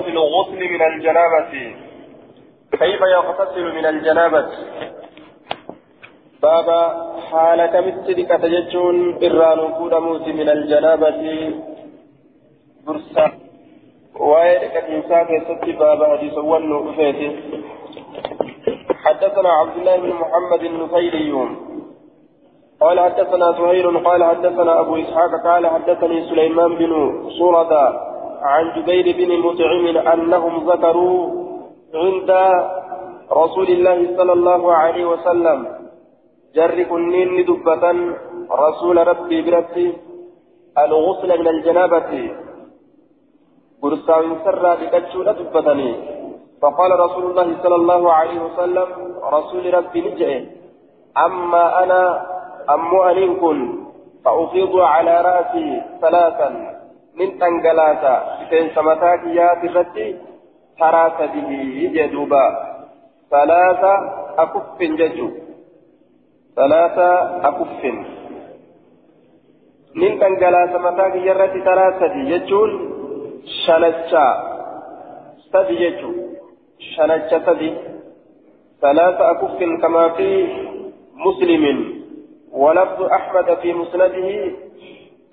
الغسل من الجنابة. كيف يغتسل من الجنابة؟ بابا حال كمثل كتججون إران موت من الجنابة. برسا وين كتنساك ستي بابا حديث ونو حدثنا عبد الله بن محمد النفيلي قال حدثنا زهير قال حدثنا أبو إسحاق قال حدثني سليمان بن صورة عن جبير بن مطعم أنهم ذكروا عند رسول الله صلى الله عليه وسلم. جر كنين دبة رسول ربي برتي الغسل من الجنابة. قرصا سرى بكتشولة دبتني فقال رسول الله صلى الله عليه وسلم رسول ربي نجئ. أما أنا أمو أنين فأفيض على رأسي ثلاثا. من تنقلاتا. بين سمتاك يا تفتي ترى به جدوبا ثلاثة أكف ججو. ثلاثة أكف من تنقلاتا متاك يرتي ثلاثة ججون شنجا. سدي ججو شنجا سدي ثلاثة أكف كما في مسلم. ولفظ أحمد في مسنده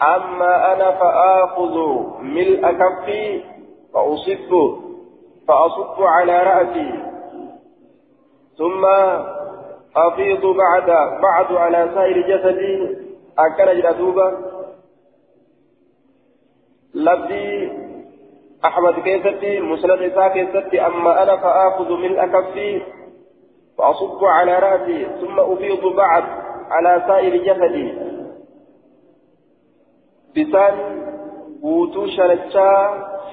أما أنا فآخذ ملء كفي فأصب فأصب على رأسي. ثم أفيض بعد بعد على سائر جسدي. أكل جدوبا لفظي أحمد كيستي مسند إساء كيستي. أما أنا فآخذ ملء كفي فأصب على رأسي. ثم أفيض بعد على سائر جسدي. بسان guutuu shanachaa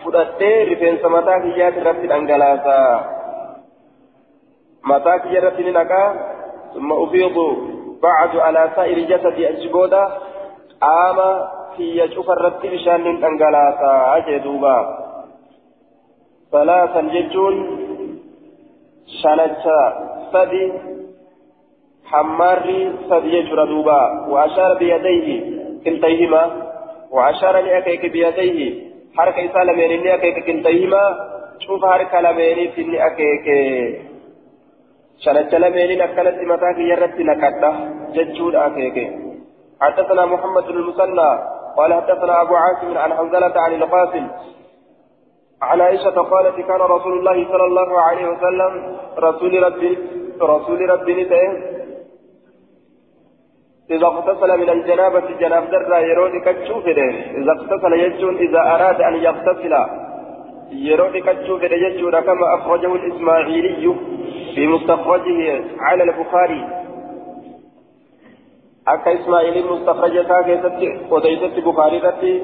fudhattee rifeensa mataa kiyyaati irratti dhangalaasa. Mataa kiyya irratti ni naqaa ثم أفيض بعد على سائر جسدي أجبودا قام في شوف الرتب بشان أنقلاتا أجدوبا ثلاثا ججون شنجا سدي حماري سدي يجرى دوبا وأشار بيديه كلتيهما وأشار لأكيك بيديه حركة سالمين لأكيك كلتيهما شوف حركة لمين في لأكيك شنت لمين أكلت متاك يرت نكدة ججود أكيك. حدثنا محمد بن المثنى. قال حدثنا أبو عاصم عن حنزلة عن القاسم. عن عائشة قالت كان رسول الله صلى الله عليه وسلم رسول ربي رسول ربي نتئه إذا اغتسل من الجنابة جناب درة يرود كتشوفه إذا اغتسل يجون إذا أراد أن يغتسل يرود كتشوفه يجون كما أخرجه الإسماعيلي في مستخرجه على البخاري. أكا إسماعيلي مستخرج كاكيتي وديتي بخاري رتي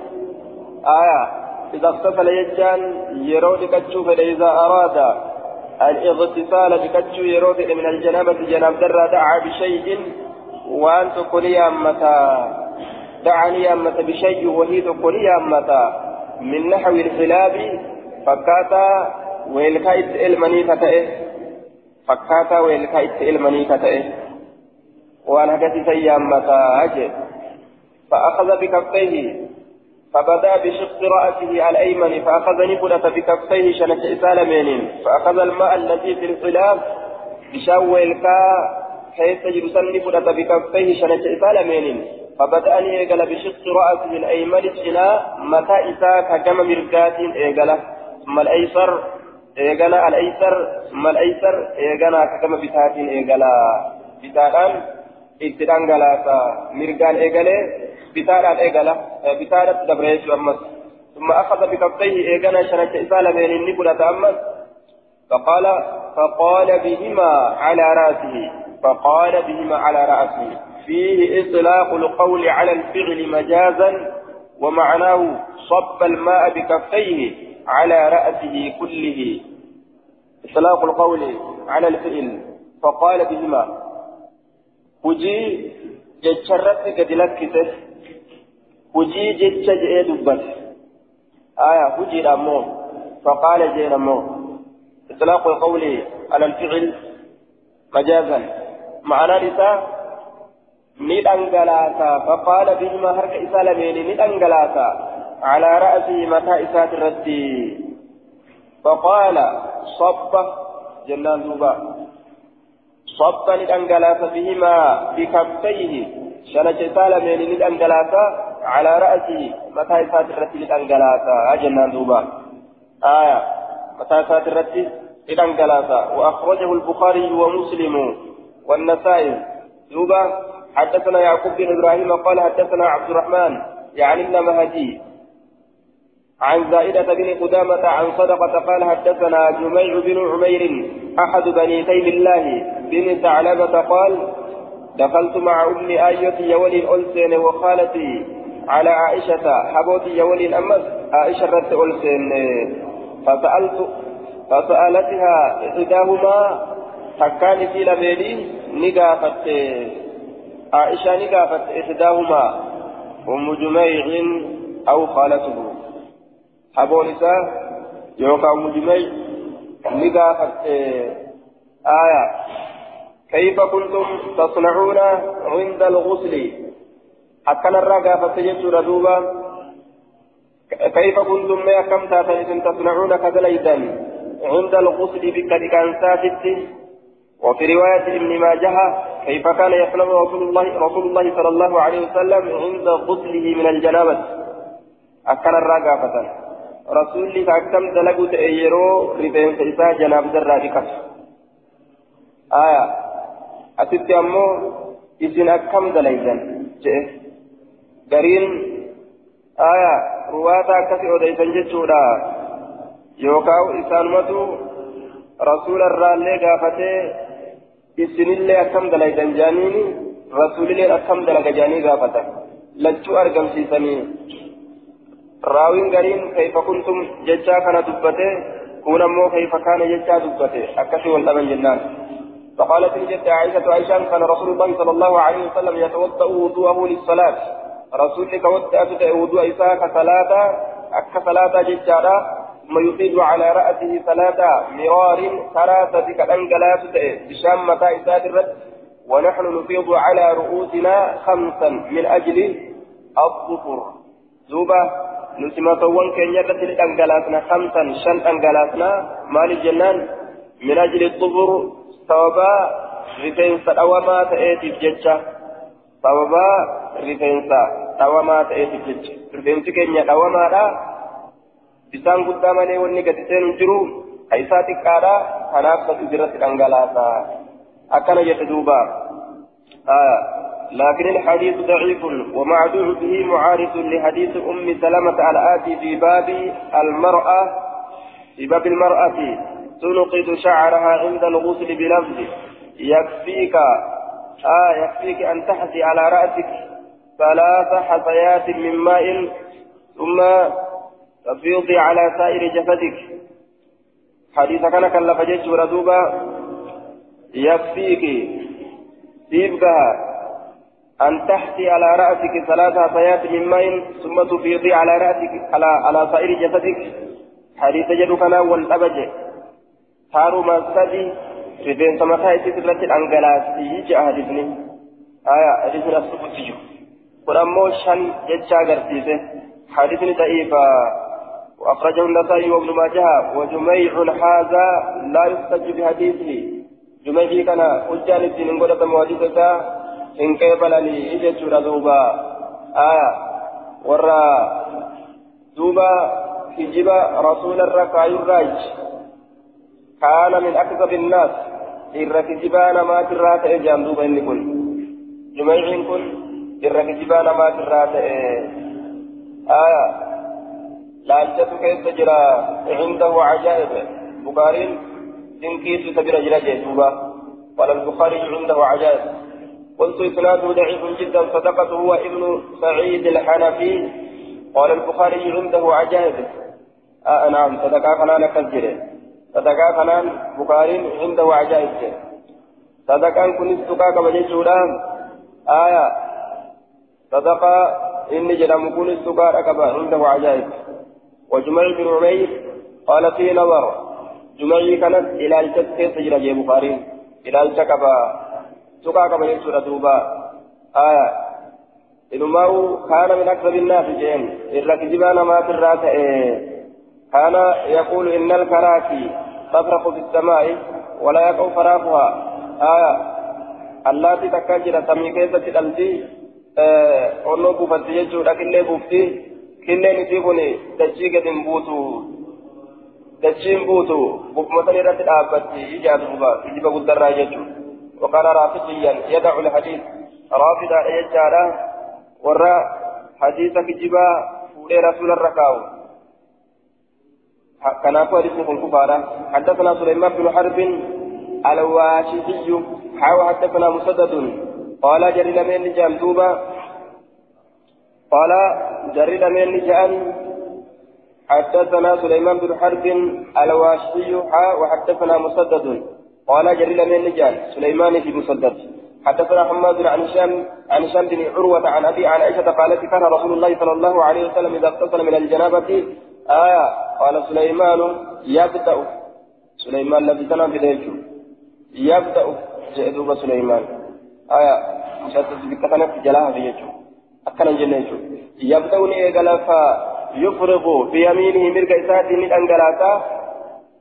آية إذا اغتسل يجان يرود كتشوفه إذا أراد الإغتسال بكتشو يرود من الجنابة جناب درة دعا بشيء وأن تقولي أمتا. دعني أمتا بشيء وهي تقولي أمتا. من نحو الخلاب فكاتا ويلكايت إلمني كتئه فكاتا ويلكايت إلمني كتئه وأن هكذا سي أمتا. أجل فأخذ بكفيه. فبدأ بشق رأسه الأيمن. فأخذ نبلة بكفيه شنك إسالمين. فأخذ الماء الذي في الخلاف. بشاو الكا كيف سني فرط بكفيه شنة إسال مينين؟ فبدأ أن يقل بشق رأسه الأيمن الشنا متى إساك كما مرقات إيقل ثم الأيسر إيقل الأيسر ثم الأيسر إيقل كما بتات إيقل بتاتان إتدان قلاتا مرقان إيقل بتاتان إيقل بتاتان دبريش أمس ثم أخذ بكفيه إيقل شنة إسال مينين نبلة أمس. فقال فقال بهما على رأسه. فقال بهما على رأسه. فيه إطلاق القول على الفعل مجازا ومعناه صب الماء بكفيه على رأسه كله. إطلاق القول على الفعل. فقال بهما هجي جتشرت قد لكته هجي جتش دبت. آية هجي الأمور فقال جين أمور إطلاق القول على الفعل مجازا. معنى نساء ندنغلاتا فقال بهما هرك إسالمين ندنغلاتا على رأسه متى إسات الردي فقال صب جنان دوبا صب للأنجلاس بهما بكفيه شنج سالمين للأنجلاس على رأسه متى ساترت للأنجلاس جنان دوبا آية متى ساترت للأنجلاس وأخرجه البخاري ومسلم والنسائي. دوبا حدثنا يعقوب بن إبراهيم قال حدثنا عبد الرحمن يعني ابن مهدي. عن زائدة بن قدامة عن صدقة قال حدثنا جميع بن عمير أحد بني تيم الله بن ثعلبة قال دخلت مع أم آية يولي ألسين وخالتي على عائشة حبوتي يولي الأمس عائشة رت ألسين فسألت فسألتها إحداهما تكان في لبيلي نقافت عائشة نقافت إحداهما أم جميع أو خالته أبون إساء يوكا مجمي نقافت آية كيف كنتم تصنعون عند الغسل أكن الرقافة يجور دوبا كيف كنتم ما كم تصنعون كذليدا عند الغسل بكتكانسات وفي رواية ابن ماجه كيف كان يصنع رسول الله رسول الله صلى الله عليه وسلم عند غسله من الجنابة أكن الرقافة rasuulli akkam dalagu ta'e yeroo rifeensa isaa janaabdarraa dhiqatu aya asitti ammoo isin akkam dalaydan jedhe gariin aya ruwaata akkasi odeysan jechuudha yookaan isaanumatu rasuularraallee gaafatee isinillee akkam dalaydan jaaniini rasuulillee akkam dalaga jaanii gaafatan lachuu argamsiisanii راوين قرين كيف كنتم ججا كان دبته كون مو كيف كان ججا دبته أكثر والأمن جنان فقالت الجدة عائشة عائشة كان رسول الله صلى الله عليه وسلم يتوضأ وضوءه للصلاة رسولك ودأت وضوء إساء كصلاة أك صلاة ججارة ثم يفيد على رأسه ثلاثة مرار ثلاثة كالأنجلات بشام متى إساء الرد ونحن نفيض على رؤوسنا خمسا من أجل الظفر زوبة nuti matoowwan keenya irratti ni dhangalaasna hamsan shan dhangalaasna maaliif jennaan min ajli xubur sababaa rifeensa dhawamaa ta'eetiif jecha sababaa rifeensa dhawamaa ta'eetiif jecha rifeensi keenya bisaan guddaa malee wanni gadi seenu jiru ka xiqqaadha. Kanaaf satu irratti dhangalaasa akkana jette duuba. لكن الحديث ضعيف ومعدوه به معارض لحديث أم سلمة الآتي في باب المرأة في باب المرأة تنقض شعرها عند الغسل بلفظ يكفيك آه يكفيك أن تحثي على رأسك ثلاث حصيات من ماء ثم تفيضي على سائر جسدك. حديث كان كلف جيش وردوبا يكفيك سيبقى أن تحتي على رأسك ثلاث حصيات من ماء ثم تفيضي على رأسك على على سائر جسدك. حديث جدك والأبج هارو ما سدي رفين سمكا تسرت الأنجلاسي جاء حديثني آية حديثنا السبتي ولما شن جتشا قرتيسه حديثني ضعيف وأخرجه النسائي وابن ماجه وجميع هذا لا يحتج بحديثه جميع كان حجان الدين قد مواجهته إن قبلني إجت دوبا آية ورا دوبا كجب رسول الركاي الراج. كان من أكذب الناس إر كجبان ما ترات إجام دوبا إني كن. جميع كن إر كجبان ما ترات آية. لالجت كيف تجرى عنده عجائب بخاري إنكيس سبيل جرى دوبا ولا البخاري عنده عجائب قلت إسناده ضعيف جدا صدقته هو ابن سعيد الحنفي قال البخاري عنده عجائب آه نعم صدقاء فنان كالجري صدقاء فنان بخاري عنده عجائب صدقاء كن استقاء كبجيشوران آية صدقاء إني جرم كن استقاء كبا عنده عجائب وجمع بن عمير قال في نظر. جمعي كانت إلى الجد كيف يجرى بخاري. إلى الجكبا سكا كما يسور دوبا آية. إنما كان من أكثر الناس جين. إلا كجبانا ما في الرأس. كان يقول إن الكراكي تفرق في السماء ولا يقع فراقها. آية. اللاتي تكاجر سمي كيسة الألتي onnoo buufatti jechuudha killee buufti killeen isii kun dachii gadi hin buutu dachiin buutu. Bukumatan irratti dhaabbatti ijaa duuba ijiba guddarraa jechuudha. وقال رافضيا يدع الحديث رافضا يجعل ورا حديث كجبا فولي رسول الركاو كان أقوى اسم الكفارة حدثنا سليمان بن حرب الواشفي حاو حدثنا مسدد قال جري لمن جان دوبا قال جري لمن جان. حدثنا سليمان بن حرب الواشفي حا وحدثنا مسدد. قال جري لمن جان. سليمان في مسدد. حدثنا حماد عن هشام عن هشام بن عروة عن أبي عن عائشة قالت كان رسول الله صلى الله عليه وسلم إذا اغتسل من الجنابة. آية. قال سليمان يبدأ. سليمان الذي تنام ذلك. يبدأ. جئ سليمان. آية. مشاهدة بكتنا في جلاها في أكنا جنة يبدأ إيقالا فيفرغ بيمينه مرق إساتي من أنقلاتا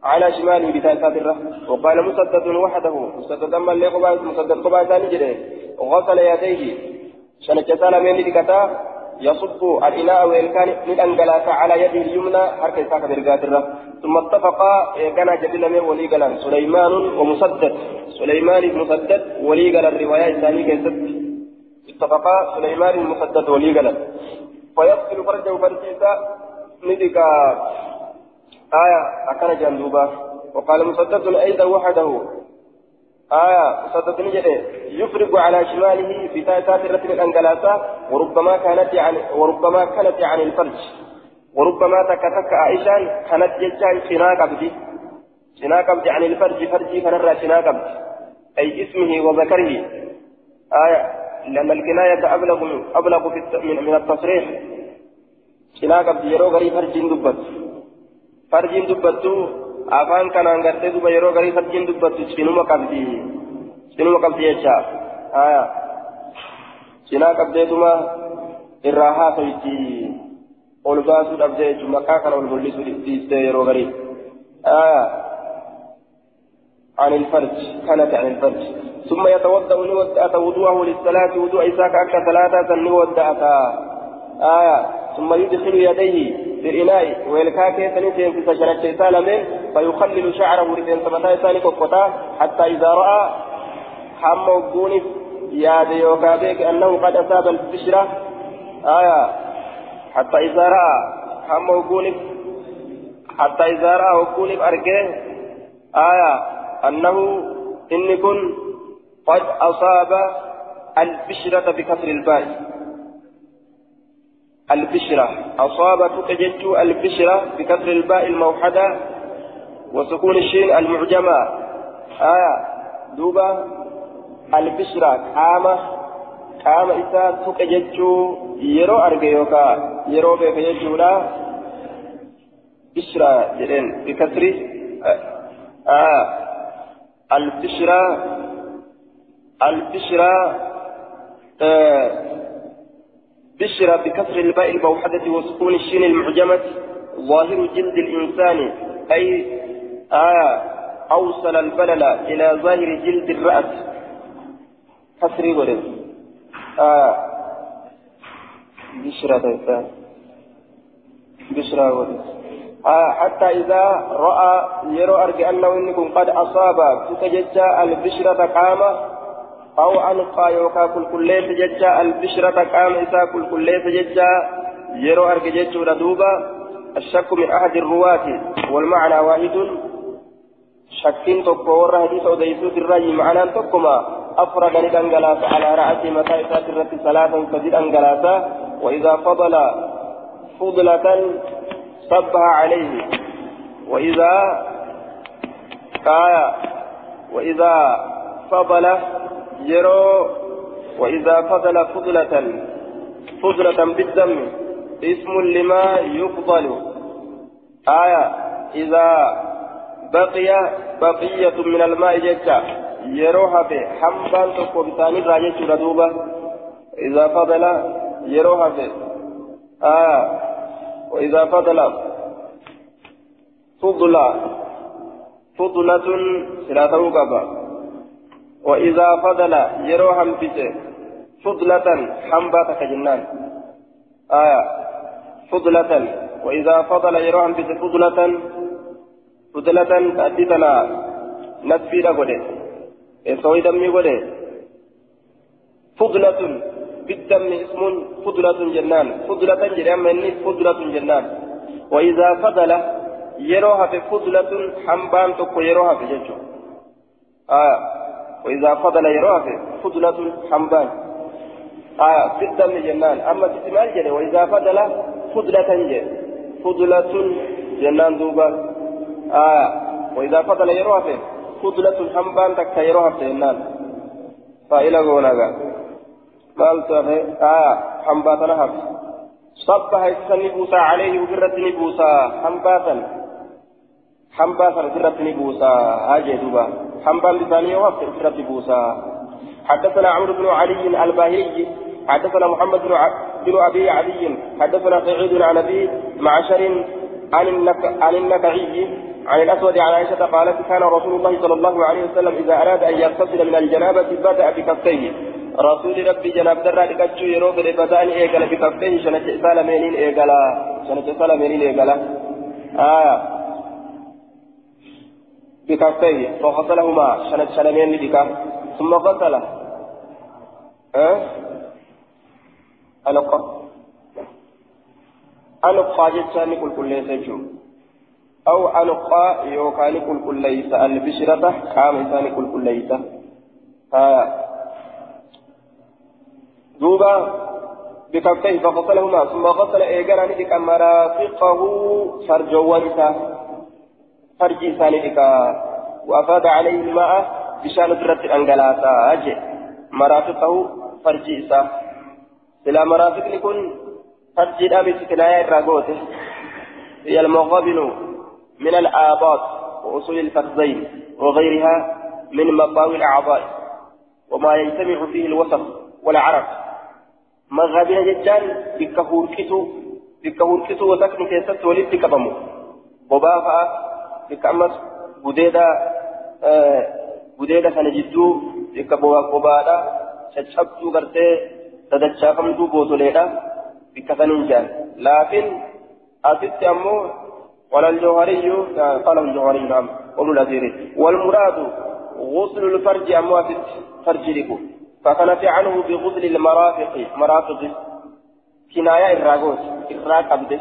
على شماله بتايسات الره وقال مسدد وحده مسدد أما اللي قبائل مسدد قبائل ثاني جده وغسل يديه شنجتان من لكتا يصب الإناء والكان من أنقلاتا على يده اليمنى حركة إساك برقات الره ثم اتفقا كان جدل من ولي سليمان ومسدد سليمان مسدد ولي الرواية الثانية اتفقا سليمان مسدد ولي فيغسل فرجه فرجيسا ندكا آية أكن جندوبا. وقال مسدد أيضا وحده. آية مسدد نجده. يفرق على شماله بتايتات الرتب الأنجلاسة وربما كانت عن وربما كانت عن الفرج. وربما تكتك عائشة كانت ججان شنا قبدي عن الفرج فرجي فنرى شنا أي اسمه وذكره. آية لأن الكناية أبلغ أبلغ في من التصريح شنا قبدي يرو غري فرج دبت afaan kanaan gartee duba yeroo garii farjiin dubbattu cinuma qabdi cinuma qabdi jecha haya cinaa qabdeetuma irraa haasawitti ol baasuu dhabdee jechuun maqaa kana ol mul'isuu dhiistee yeroo garii haya عن الفرج كانت عن الفرج. ثم يتوضأ نودأت وضوءه للصلاة وضوء إساك أكا ثلاثة نودأت. آية. ثم يدخل يديه في الإناء ويلكا كيف نسين في سجنة سالمين فيخلل شعره لبين سمتا ثاني كفتا حتى إذا رأى حمى وقونف ياد يوكابيك أنه قد أصاب البشرة. آية. حتى إذا رأى حمى وقونف حتى إذا رأى وقونف أرجيه آية. أنه إن كن قد أصاب البشرة بكسر الباء. البشرة. أصابتك جدت البشرة بكسر الباء الموحدة وسكون الشين المعجمة. آية دوبا البشرة قامة قامة إسا تك جدت يرو أرجيوكا يرو بيك جدولا بشرة جدين بكسر آه البشرة البشرة آه بشر بكسر الباء الموحدة وسكون الشين المعجمة. ظاهر جلد الإنسان أي آه أوصل البلل إلى ظاهر جلد الرأس. كسر ورد آه بشرى تيسان بشرى ورد آه حتى إذا رأى يرى أرجع أنه إنكم قد أصاب تتججى البشرة قامة أو أنقى يوكا كل كلية ججا البشرة قام إسا كل كلية ججا يرو أرك ججو ردوبا الشك من أحد الرواة والمعنى واحد. شكين تقوى ورى حديث وديسو الرأي معنى تقوما أفرد لدنجلاس على رأس متى إسات الرت ثلاثا فزيد أنجلاسا وإذا فضل فضلة صبها عليه. وإذا كايا وإذا فضل يرو وإذا فضل فضلة فضلة بالدم اسم لما يفضل. آية إذا بقي بقية من الماء جتا يروها به. حمبان تكو بثاني راجع ردوبة؟ إذا فضل يروها آية وإذا فضل فضلة فضلة سلاته قبا. وإذا فضل يروهم بيته فضلة حنباتك جنان آية. فضلة. وإذا فضل يروهم بيته فضلة. فضلة تأتيتنا نسفي لغده إسوي دمي غده فضلة. بالدم اسم فضلة جنان. فضلة جنان إني فضلة جنان. وإذا فضل يروها في فضلة حنبان تكو يروها في ججو آه. وإذا فضل يروها في فضلة حنبان. آه. في الدم جنان. أما سمال جنة وإذا فضل فضلة جنة فضلة جنان دوبا. آه. وإذا فضل يروها فضلة حنبان تكا يروها في جنان. فإلى قولا قال تهي آه حنباتنا حفظ صبح السن بوسى عليه وفرت نبوسى حنباتا حنباتا وفرت نبوسى هاجي دوبا حنبان لساني وقت وفرت بوسى حدثنا عمرو بن علي الباهلي حدثنا محمد بن. بن ابي علي حدثنا سعيد عن ابي معشر عن. عن النكعي عن الاسود عن عائشه قالت كان رسول الله صلى الله عليه وسلم اذا اراد ان يغتسل من الجنابه بدا بكفيه رسول ربي جناب درا دكتشو يرو بده بداني ايغلا بكفيه شنت سالمين ايغلا شنت سالمين ايغلا آه بكفيه فغسلهما شنت سالمين بك ثم غسل أه؟ ألقى. ألقى جتاني كل كل ليس أو ألقى يوكاني كل كل ليس البشرة قام إنساني كل كل ليس آه دوبا بكفيه فغسلهما ثم غسل إيجانا ندك مرافقه فرجوانسا فرجي ساندك وأفاد عليه الماء بشان درت أنجلاتا أجي مرافقه فرجي إسا سلا مرافق لكن فرجي دامي ستنايا الراغوت هي المغابن من الآباط وأصول الفخذين وغيرها من مطاوي الأعضاء وما يجتمع فيه الوسط والعرق مغابين ججان بك هوركتو بك هوركتو وتكن كيست ولد كبمو. ببافا بك أمس بديدا آه بديدا كان جدو بك بوا قبادا شجبتو غرتي تدشافمتو بوتوليدا بك سننجان لكن أتت أمو ولا الجوهري قال الجوهري نعم وابن الأثير والمراد غسل الفرج أمو أتت فرج لكم فكنت عنه بغسل المرافق مرافق. كناية الراغوس إراك أبده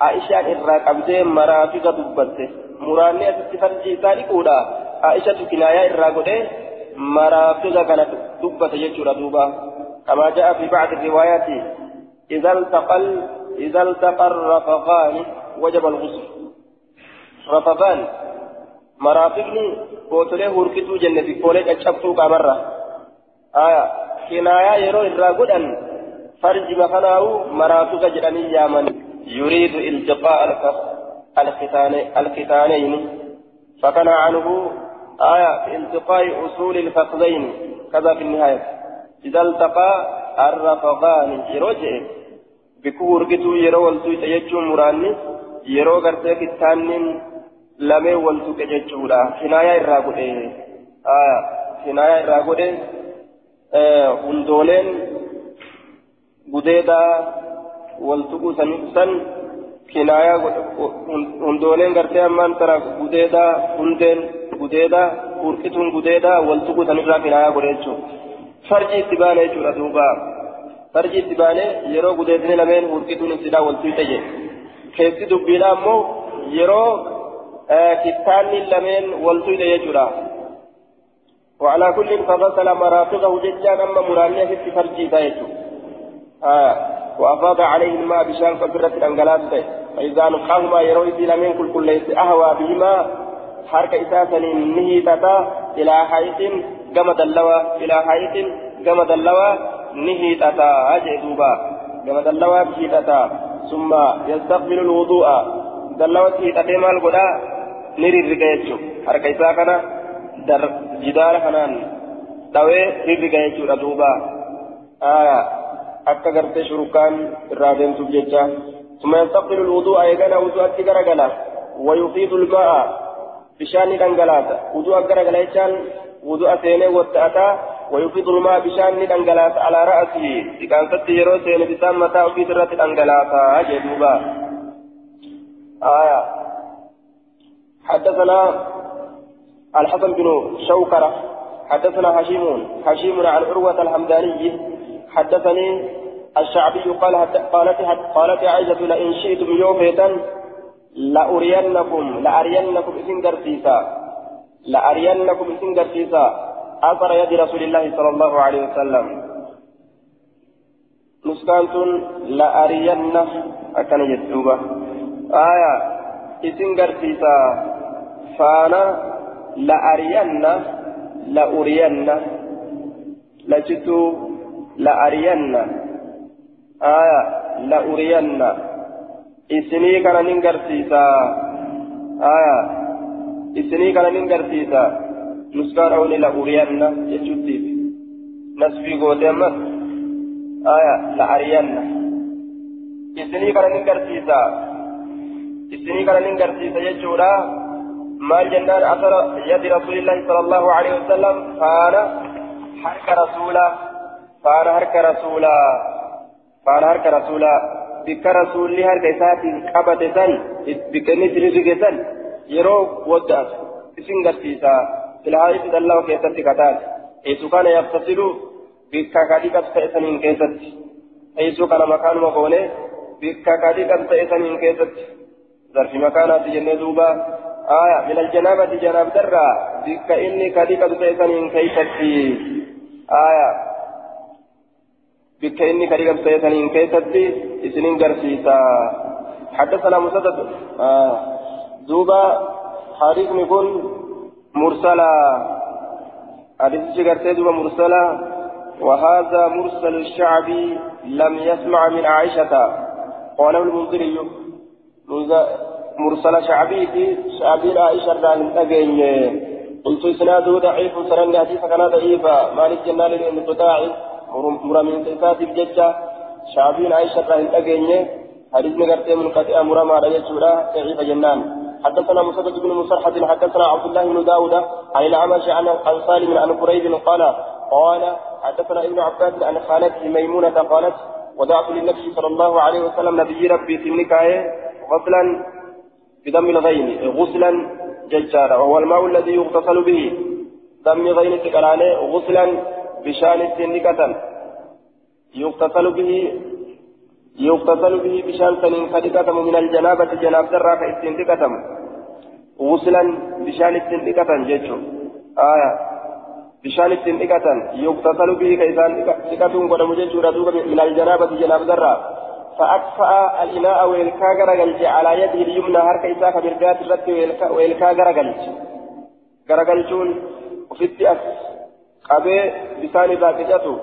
عائشة إراك أبده مرافق دبته مراني أتفرجي ذلك ولا عائشة كناية الراغوده مرافق كانت دبته يجور دوبا. كما جاء في بعض الروايات إذا التقى إذا التقى الرفقان وجب الغسل. رفقان مرافقني قوتله هركتو جنة فولك أشبتو كامرة آية كناية يرو الراغودان فرج مخناو مرافق جراني يامن يريد التقاء الختان الختانين فكان عنه آية التقاء أصول الفخذين كذا في النهاية إذا التقى الرفقان يروجئ بكور جتو يرو والتو يتججو مراني يرو غرتك التانين waltu jechuudha. Kinaaya irraa godhe kinaaya irraa godhe hundooleen gudeedaa waltuquu san kinaayaa hundooleen gartee ammaan tara gudeedaa hundeen gudeedaa hurqituun gudeedaa waltuquu sanirraa kinaayaa godhe jechuudha farji itti baane jechuudha duuba farji itti baane yeroo gudeedni lameen hurqituun ibsidhaa waltuqxe jedhe keessi dubbiidhaa ammoo yeroo kittaanni lameen waltuqxe jechuudha. وعلى كل فغسل مرافقه ججان أما مرانية في فرجي تايتو. آه وأفاض عليه الماء بشان فكرة الأنجلات فإذا نقاهما يروي إلى من كل كل أهوى بهما حركة إساسا نهي تتا إلى حيث جمد اللوى إلى حيث جمد اللوى نهي تتا. أجئ دوبا. جمد اللوى به تتا. ثم يستقبل الوضوء. دلوى تتا مال قدا نري الرقايتشو حركة إساسا jidaara kanaan dhawee rirriga jechuudha duuba. Aya akka gartee shurukaan irraa deemtuuf jecha. ثم يستقبل الوضوء أيقنا وضوء غرغلا ويفيض الماء بشان دنجلاتا وضوء غرغليشان وضوء سينه وتأتا ويفيض الماء بشان دنجلاتا على رأسه كان ست يرو سينه بسام متى وفي سرة دنجلاتا جدوبا آية حدثنا الحسن بن شوكرة حدثنا هشيم هشيم عن عروة الحمداني حدثني الشعبي قال قالت قالت عائشة لئن شئتم يوفيتا لأرينكم لأرينكم إسن قرسيسا لأرينكم إسن قرسيسا أثر يد رسول الله صلى الله عليه وسلم. نسكانت لأرين أكن يدوبة آية إسن قرسيسا فأنا لأرين لأرين لجت لأرين آية لأرين isinii kana nin garsiisa aya isinii kana nin garsiisa nuskaan awni la uriyanna jechuuttiif nasbii goote ammas aya la ariyanna isinii kana nin garsiisa isinii kana nin garsiisa jechuudha maal jennaan asara yadi rasuulillahi sala allahu alaihi wasallam faana harka rasuula faana harka rasuula faana harka rasuula bikka rasuulli harka isaatiin qabate san bikka inni sirrige san yeroo waddaas isin garsiisa filhaayiti dallawa keessatti kataate eessu kana yaftasilu bikka kadhiqas ta'e saniin keessatti eessu kana makaanuma goone bikka آية من الجنابة جناب درة. بك إني كذبت سيسنين كيفتي. آية. بك إني كذبت سيسنين كيفتي. إسنين قرسيسا حدثنا مسدد. آه. دوبا حديث يكون مرسلا. حديث شكرت دوبا مرسلا. وهذا مرسل الشعبي لم يسمع من عائشة. قاله المنذري. مرسل شعبي في شعبي عائشة راهن أجين قلت إسناده ضعيف سنن حديث كان ضعيفا مالك جنال الانقطاع مرمين سيسات الججة شعبي عائشة راهن أجين حديث نقرت منقطع مرمى على يجورا ضعيف جنان حدثنا مسدد بن مسرحة حدثنا عبد الله بن داود عن الأعمش عن سالم عن قريب قال قال حدثنا ابن عباس عن خالته ميمونة قالت ودعت للنبي صلى الله عليه وسلم نبي ربي في النكاية غسلا بدم الغين غسلا ججارا وهو الماء الذي يغتسل به. دم غين تقرانه غسلا بشان السنكة يغتسل به يغتسل به بشان سنين خدقة من الجنابة جناب درا كاستنتكة غسلا بشان السنكة ججو. آية. بشان السنكة يغتسل به كيسان سكة قدم ججو من الجنابة جناب درا فأكفأ الإناء ويلكا غرغلج على يده اليمنى هرك إساك برقات الرد ويلكا غرغلج غرغلجون وفي أس. قبي بسان ذاكجته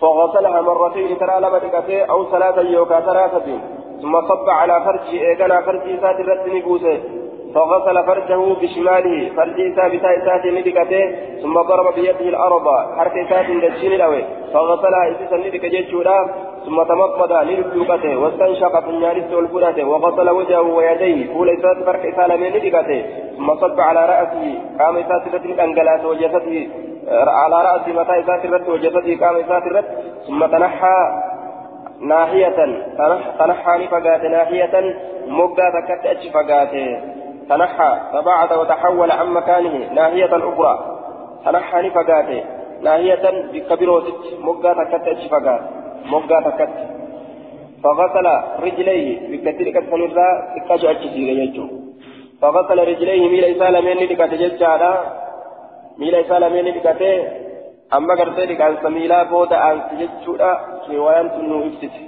فغسلها مرتين ترى تكفي أو ثلاثة يوكا ثلاثة ثم صب على فرجه إيقنا فرجه سات الرد نبوسه فغسل فرجه بشماله. فرجه ثابتا إسات ندكته ثم ضرب بيده الأرض. حرك إسات دجين الأوي. فغسلها إسسا ندك جيشورا ثم تمضمض للوقته واستنشق في النار والفرات وغسل وجهه ويديه. فول إسات فرك إسال من ندكته ثم صب على رأسه. قام إسات رد أنقلات وجسده. على رأس متى إسات رد وجسده. قام إسات رد ثم تنحى ناحية. تنحى نفقات ناحية. مقا تكت أجي فقاته تنحى فبعد وتحول عن مكانه ناحية أخرى. تنحى نفقاته ناحية بكبيروت مقا تكت أجي فقاته مقا تكت فغسل رجليه بكثير كتنرى تكاجو أجي يجو. فغسل رجليه ميل إسالمين لكت ججالا ميل إسالمين لكت amma gartee dhiqaansa miilaa booda aansi jechuudha riwaayaan sun nuu ibsite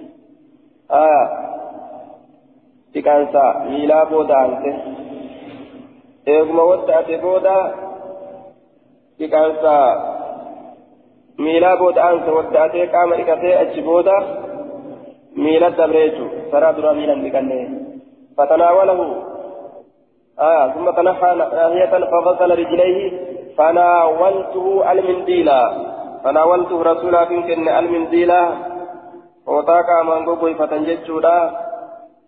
dhiqaansa miilaa booda aanse eeguma wadda'ate booda dhiqaansa miilaa booda aanse wadda'atee qaama dhiqatee achi booda miila dabre jechuudha saraa duraa miilan dhiqanne fatanaawalahu ثم تنحى ناحية فغسل رجليه فناولته المنديل فناولته رسولا كن المنديل وطاقا من قبوي فتنججودا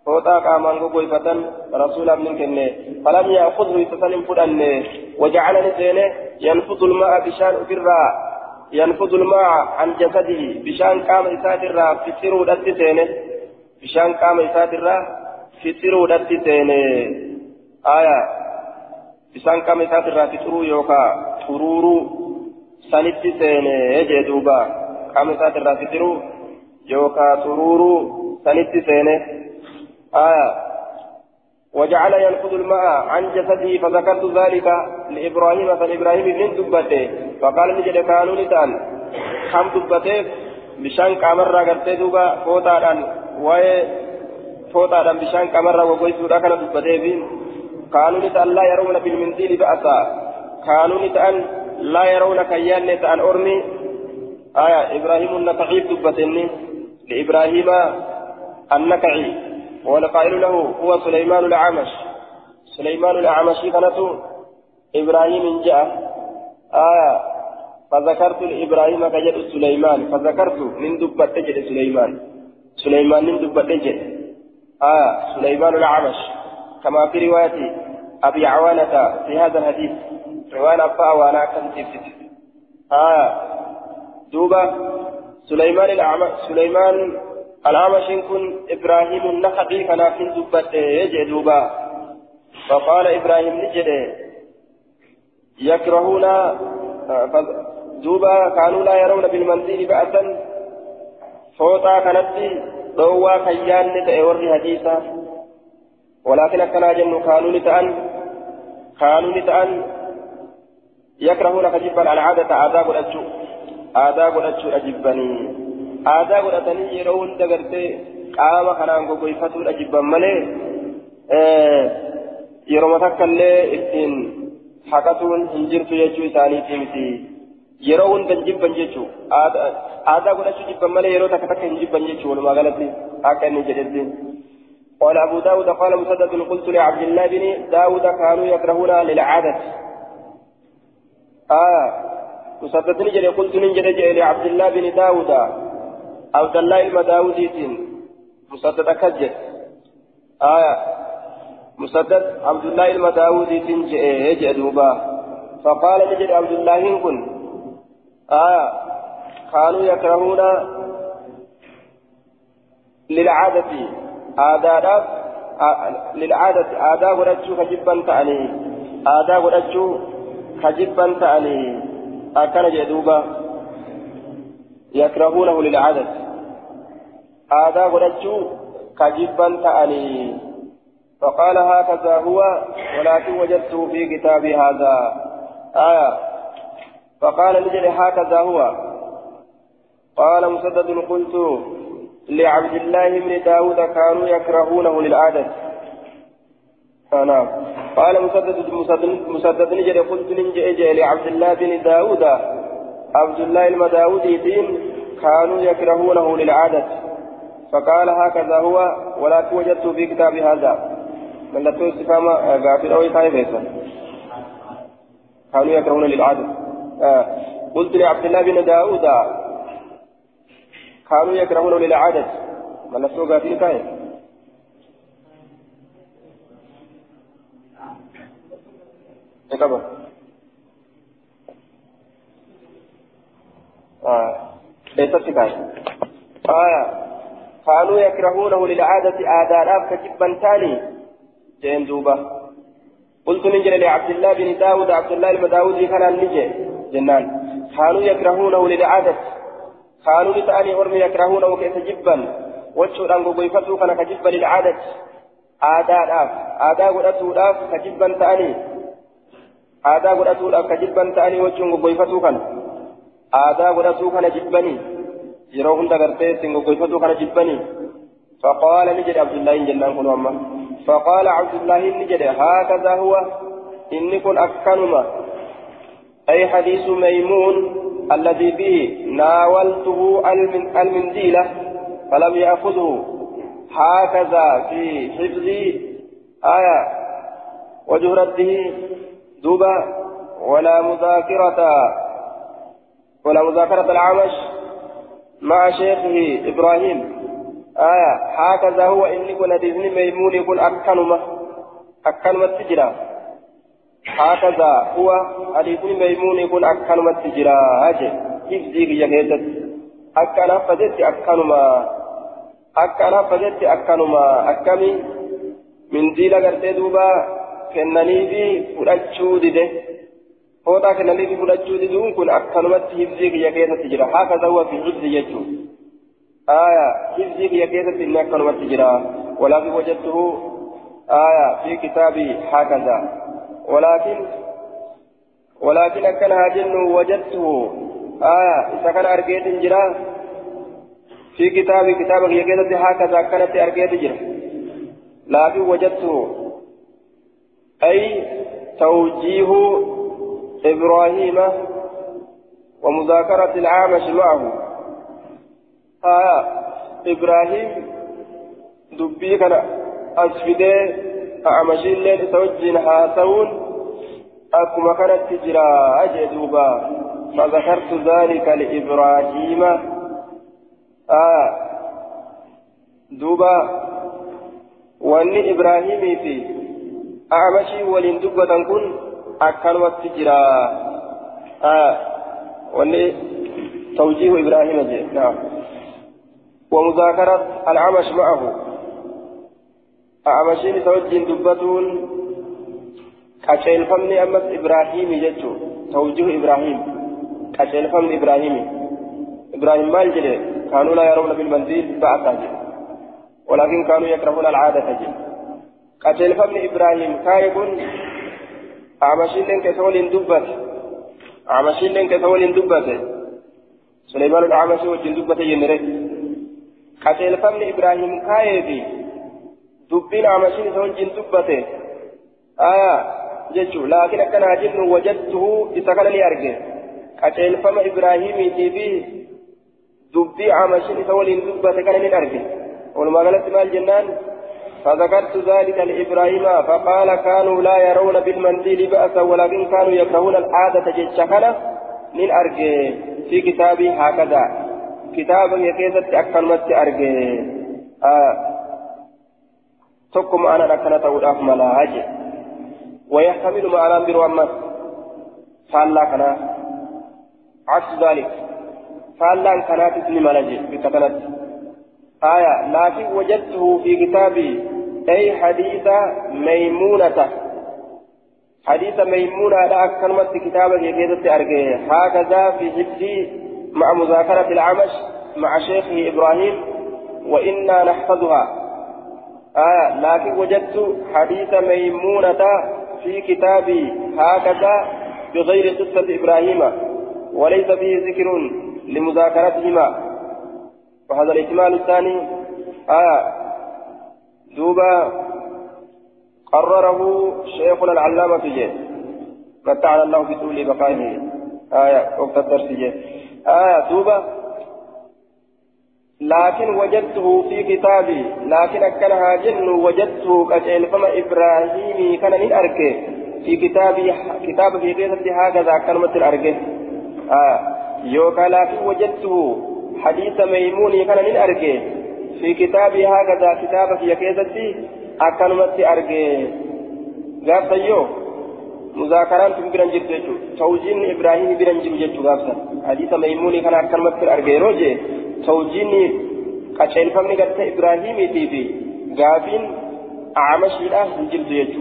فوتا قامان غويفة رسولا من كنه. فلم يأخذه يتسلم فلان وجعلني سينه ينفض الماء بشان أفرا. ينفض الماء عن جسده بشان قام إساترا. في سيرو دت سينه بشان قام إساترا. في سيرو دت سينه آية. بشان قام إساترا. في سيرو يوكا. ترورو سنتي سينه يجي دوبا. قام إساترا. في سيرو يوكا. ترورو سنتي سينه آية وجعل ينفذ الماء عن جسده فذكرت ذلك لإبراهيم فإبراهيم من دبته فقال نجد كانوا نتان. كم دبته بشان كامرة قرتي دوبا فوتادان وي فوتادان بشان كامرة وقويسو كان دبته بين كانوا نتان لا يرون بالمنزل بأسا. كانوا نتان لا يرون كيان نتان أرمي آية إبراهيم النفعي دبتني لإبراهيم النكعي والقائل له هو سليمان الأعمش. سليمان الأعمش كانت إبراهيم جاء. آية فذكرت لإبراهيم كجد سليمان. فذكرت من دبت تجد سليمان. سليمان من دبت تجد آية سليمان الأعمش. كما في رواية أبي عوانة في هذا الحديث. رواية أبا وأنا كنت آية دوبة سليمان الأعمش سليمان الأعمش كن إبراهيم النخعي كان في دبت يجدوبا فقال إبراهيم نجد يكرهون دوبا كانوا لا يرون بالمنزل بأسا فوطا كانت ضوى كيان نتأور حديثا ولكن كان جن كانوا نتأن كانوا نتأن يكرهون كجبا العادة عذاب الأجو عذاب الأجو أجبني aadaa godhatanii yeroo hunda gartee qaama kanaan gogoyfatuudha jibban malee yeroo takkallee ittiin haqatuun hin jirtu jechuu isaaniitii miti yeroo hunda jibban jechuu aadaa godhachuu jibban malee yeroo takka takka hin jibban jechuu walumaa galatti akka inni jedhetti قال أبو داود قال مسدد قلت لعبد الله بن داود كانوا يكرهون للعادة آه مسدد نجري قلت نجري لعبد الله بن داود عبد الله المداوديتين مسدد أكجد آية مسدد عبد الله المداوديتين جاء جاء دوبا فقال نجد عبد الله كن آية كانوا يكرهون للعادة آداب للعادة آداب ورجو كجبا تعني آداب ورجو كجبا تعني أكن جدوبا يكرهونه للعدد. هذا غدتشو كجبا تأني. فقال هكذا هو ولكن وجدته في كتاب هذا. آية. فقال نجري هكذا هو. قال مسدد قلت لعبد الله بن داود كانوا يكرهونه للعدد. نعم. قال مسدد مسدد, مسدد نجري قلت لعبد الله بن داود. عبد الله المداودي دين كانوا يكرهونه للعادة. فقال هكذا هو ولكن وجدت في كتاب هذا. من لا توصف غافل أو يخايف كانوا يكرهون للعادة. آه. قلت لعبد الله بن داود كانوا يكرهون للعادة. من لا غافل آه. ليست كاية آية كانوا يكرهونه للعادة آداب كجبا تاني جين دوبا قلت نجل لعبد الله بن داود عبد الله المداودي كان نجي جنان. كانوا يكرهونه للعادة. كانوا لتأني أرمي يكرهونه كيف جبا وجهه أنقو بيفتو كان كجبا للعادة. آداب آداب قدتو كجبا تأني. آداب قدتو كجبا تأني. وجهه بيفتو كان. Aadaa godhatuu kana jibbanii? Yeroo hunda gartee ittiin goggoyfatuu kana jibbanii? فقال نجد عبد الله جنان كن أما فقال عبد الله نجد هكذا هو إن كن أكنما أي حديث ميمون الذي به ناولته المنديلة فلم يأخذه هكذا في حفظ آية وجهرته دوبا ولا مذاكرة ولا مذاكرة العمش مع شيخه إبراهيم. آية هكذا هو إني كن حديثني ميمون يكون أكنما أكنما التجرى هكذا هو حديثني ميمون يكون أكنما التجرى أجل حفظي يا كيست أكنا فجت أكنما أكنا فجت أكنما أكمي من ديلا قرتي دوبا كنني في فرأتشو ديده. هوتا كنني فرأتشو ديدون كن أكنما حفظي يا كيست تجرى هكذا هو في حفظي يجو آية حفظي هي كيسة إني أكن تجرى ولكن وجدته آية في كتابي هكذا ولكن ولكن أكن هاجن وجدته آية إذا كان أرقيت جرى في كتابي كتابك هي كيسة هكذا كانت أرقيت جرى لكن وجدته أي توجيه إبراهيم ومذاكرة العامش معه. آه إبراهيم دبي كان أسفده أعمشين لين توجين هاتون. أكما كانت تجرى أجدوبا فذكرت ذلك لإبراهيم. آه دوبا. وأن إبراهيم في أعمشي ولين دبة كن وتجرى آه وأن توجيه إبراهيم جي نعم ومذاكرة العمش معه أعمشين توجين دبتون كشيل فمن أمس إبراهيم جتو توجيه إبراهيم كشيل فمن إبراهيم إبراهيم مال جلي كانوا لا يرون بالمنزل بعثا ولكن كانوا يكرهون العادة جل كشيل فمن إبراهيم كايبون أعمشين لن كسول دبت أعمشين لن كسول دبت سليمان الأعمشي وجن دبت ينري qaceelfamni ibraahim kaayeefi dubbiin amashiin isa wajjin dubbate aya jechuu laakiin akkanaa jennu wajadtuhu isa kana ni arge qaceelfama ibraahimiitii fi dubbii amashiin isa waliin dubbate kana ni arge walumaa galatti maal jennaan فذكرت ذلك لإبراهيم فقال كانوا لا يرون بالمنديل بأسا ولكن كانوا يكرهون العادة جتشكنا من أرجي في كتابي هكذا. kitaaba kee keessatti akkanumatti arge tokko ma'anaan akkana ta'uudhaaf malaa je ويحتمل معنى برو أمس فالا كنا عكس ذلك. فالا كانت اسم ملجي بكتنت. آية. لكن وجدته في كتابي أي حديث ميمونة. حديث ميمونة لا كلمة كتابة كيف أرجع هكذا في حفظي مع مذاكرة العمش مع شيخه إبراهيم وإنا نحفظها. آه لكن وجدت حديث ميمونة في كتابي. هكذا بغير قصة إبراهيم وليس فيه ذكر لمذاكرتهما. وهذا الاحتمال الثاني. آه دوبا قرره شيخنا العلامة جي. متعنا الله بطول بقائه. آية وقت الدرس آية دوبا. لكن وجدته في كتابي. لكن أكنها جن وجدته قد فما إبراهيمي كان من أركي في كتابي كتاب في قصة هكذا كلمة الأركي آه يوكا لكن وجدته حديث ميموني كان من أركي في كتابي هكذا كتاب في قصة أكلمة أركي قال مذاكران تم بران جرت جتو توجين إبراهيم جرت جتو غافسا حديث ميموني كان أكلمة الأركي روجي. توجين قشين فمن قرت إبراهيم تيبي. غافين أعمشي لا جرت جتو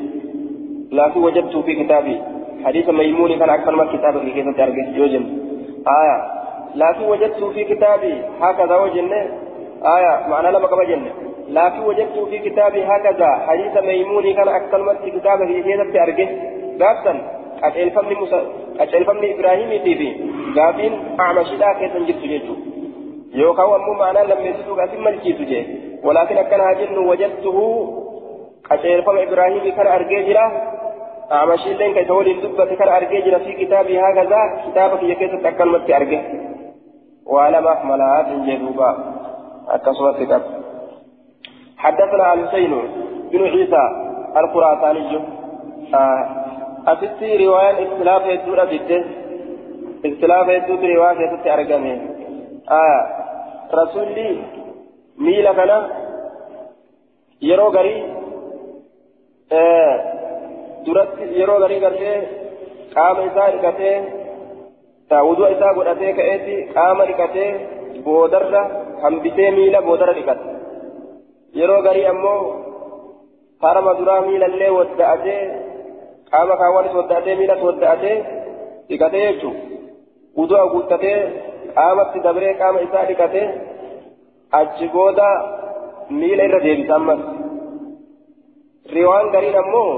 لكن وجدت في كتابي. حديث ميموني كان أكلمة كتابة في أركي يوجن. آية. لكن وجدت في كتابي. هكذا وجنة. آية معنى لما كما جنة لكن وجدت في كتابي هكذا حديث ميموني كان أكلمة كتابه في كيسة أركي gaafsan qaceelfamni musa qaceelfamni ibraahimiitii fi gaafiin acmashiidhaa keessan jirtu jechuudha yookaan ammoo maanaan lammeessituu gaafiin malchiisu jee walaakin akkana haa jennu wajattuhu qaceelfama ibraahimii kana argee jira acmashiilleen ka isa waliin dubbate kana argee jira fi kitaabii hagazaa kitaaba kiyya keessatti akkanumatti arge waa lamaaf malaatiin jee akkasumatti qaba حدثنا الحسين بن عيسى الخراساني آه asitti riwaayaan ikhtilaafa hedduudha fidde ikhtilaafa hedduutu riwaayaa keessatti argame rasulli miila kana yeroo garii duratti yeroo garii gartee qaama isaa dhiqatee taa'uduu isaa godhatee ka'eetti qaama dhiqatee boodarra hambisee miila boodarra dhiqata yeroo garii ammoo harama duraa miilallee wadda'atee qaama kaawwanis wadda'atee miilas wadda'atee dhiqatee jechuun uduu guuttatee qaamatti dabree qaama isaa dhiqatee achi booda miila irra deebisa ammas riwaan gariin ammoo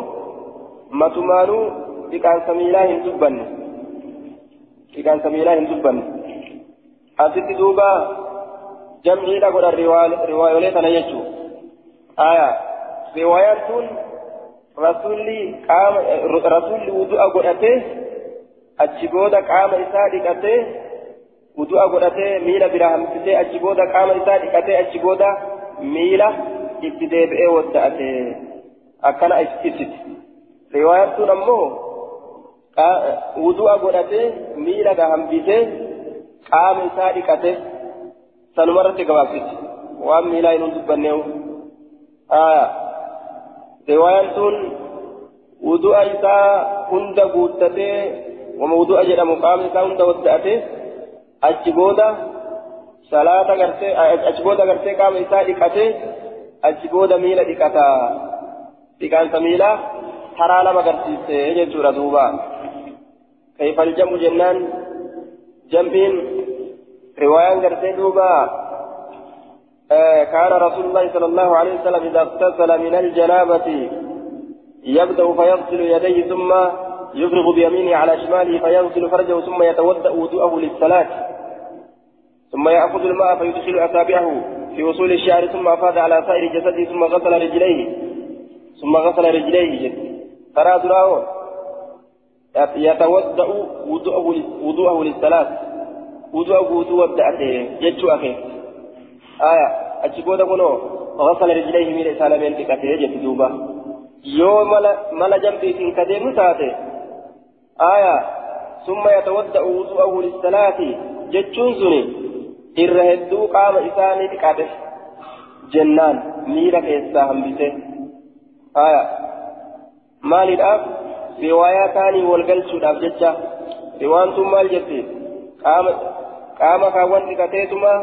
matumaanuu dhiqaansa miilaa hin dubbanne dhiqaansa miilaa hin dubbanne asitti duuba riwaayaan tun rasulli qaama rasulli wudu'a godhatee achi booda qaama isaa dhiqatee wudu'a godhatee miila bira hambisee achi booda qaama isaa dhiqatee achi booda miila itti deebi'ee wadda'ate akkana ibsiti riwaayaan tun ammoo wudu'a godhatee miila ga hambisee qaama isaa dhiqate hin dubbanneewu riwaayaan tun wudu'a isaa hunda guuttatee wama wudu'a jedhamu qaama isaa hunda wadda'ate achi booda salaata gartee achi booda gartee qaama isaa dhiqatee achi booda miila dhiqata dhiqaansa miilaa taraa lama agarsiiste jechuudha duuba كيف الجمع جنان جنبين رواية قرتين دوبا آه كان رسول الله صلى الله عليه وسلم إذا اغتسل من الجنابة يبدأ فيغسل يديه ثم يفرغ بيمينه على شماله فيغسل فرجه ثم يتودأ وضوءه للصلاة. ثم يأخذ الماء فيدخل أصابعه في وصول الشعر ثم أفاض على سائر جسده ثم غسل رجليه. ثم غسل رجليه. ترى دراه يتودأ وضوءه وضوءه للصلاة وضوءه وضوء ودأته جتشو أخي آية أتشبودا كنو غسل رجليه من إسالة من تكته جت دوبا يوم ملا جنبي في كديم تاتي آية ثم يتودأ وضوءه للصلاة جتشون سني إرهدو قام إساني تكته جنان ميرا كيسا همبسه آية مال الأب riwaayaa kaanii wal galchuudhaaf jecha. Riwaan tun maal jetti qaama qaama kaawwan dhiqateetuma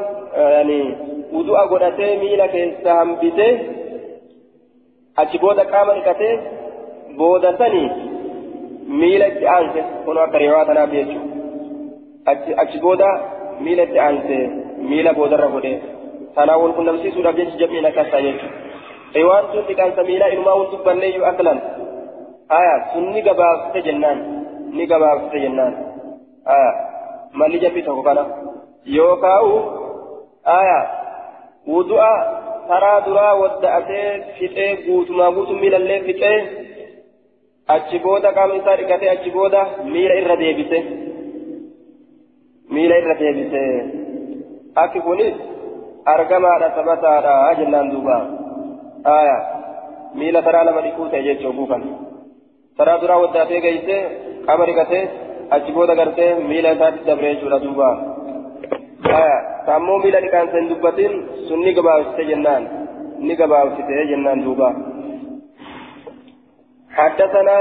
wudu'a godhatee miila keessa hambisee achi booda qaama dhiqatee booda sanii miila itti aanse kun akka riwaa tanaaf jechuudha achi booda miila itti aanse miila boodarra godhee kanaan wal qunnamsiisuudhaaf jechi jam'iin akkasaa jechuudha riwaan tun dhiqaansa miilaa inumaa hun dubbanneeyyuu aklan aya sun ni gabaabsite jennaan ni gabaabsite jennaan aya malli jabbi tokko kana yookaa'u aya wudu'a taraa duraa wadda'atee fixee guutumaa guutuu miilallee fixee achi booda qaama isaa dhiqatee achi booda miila irra deebise miila irra deebise akki kunis argamaadha sabataadha jennaan duuba aya miila taraa lama dhiquu ta'e jechuu buufan taraa duraa waddaatee geeyse qaama dhiqatee achi booda gartee miila isaatti dabree jechuudha duuba saammoo miila dhiqaansa hin dubbatin sun ni gabaabsite jennaan ni gabaabsite jennaan duuba حدثنا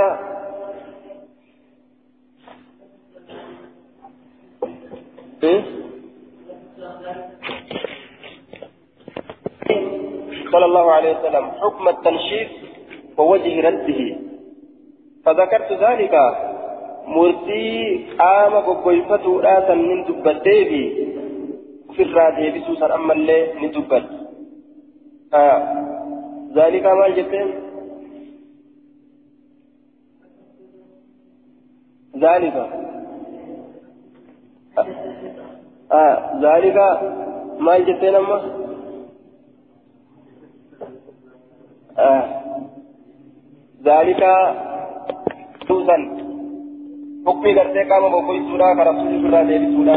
صلى الله عليه وسلم حكم التنشيف ووجه رده فذكرت ذلك مرتي قام بقويفته راسا من دبتيبي في الرادي بسوسا أما اللي ندبت آه. ذلك ما جبتين ذلك آه. آه. ذلك ما جبتين أما آه. حكمي قرتي قام بقويفته كرسول الله ديبسونا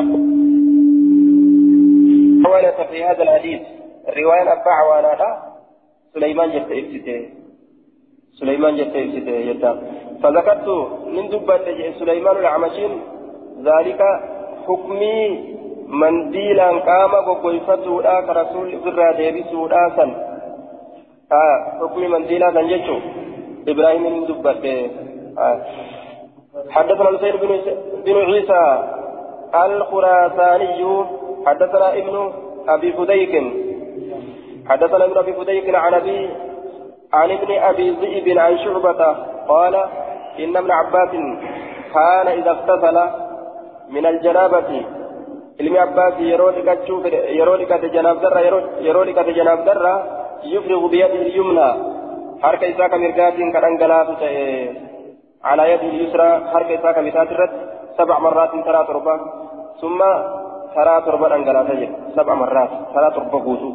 ورث في هذا الحديث الرواية أربعة وأنا سليمان جت إبسته سليمان جت إبسته يدا فذكرت من دبة سليمان العمشين ذلك حكمي mandiilaan qaama goggoyfatuudha ka rasuulli ofirraa deebisuudha san. Hukmi mandiilaa san jechuun ibraahimin dubbadhe حدثنا الحسين بن بن عيسى الخراساني حدثنا ابن أبي فديك حدثنا ابن أبي فديك عن أبي عن ابن أبي ذئب عن شعبة قال إن ابن عباس كان إذا اغتسل من الجنابة. ilmi abbaasi yeroo dhiqachuu fedhe yeroo dhiqate janaaf darra yeroo dhiqate janaaf darra yufrigu biyadihi lyumna harka isaa harka isaa ka bitaati irratti sab'a marraatiin taraa torba summa taraa torba dhangalaata jedhe sab'a marraat taraa torba guutuu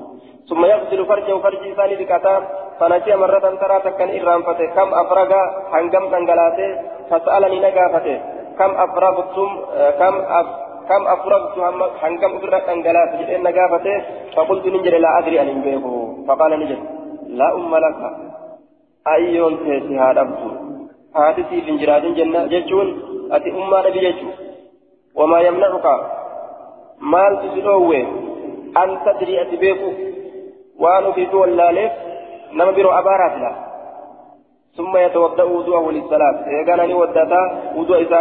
ثم يغسل فرجه فرج ثاني بكتا. فنسي مرة ترى تكن إرام فتي كم أفرغ هنجم تنجلاته فسألني نجافته كم أفرغتم؟ كم أف كم أفرغت حنكم أفرغت أنجلات جئنا قافته فقلت نجري لا أدري أن ينبيه فقال نجري لا أم لك. أيون تيسي هذا هاتسي في انجراد جنة ججون أتي أم نبي وما يمنعك مال تسلوه أن تدري أتبيكو وأنا في دول لالف نما بيرو أبارات لا ثم يتوضأ وضوءه للصلاة إذا كان ودتا وضوء إذا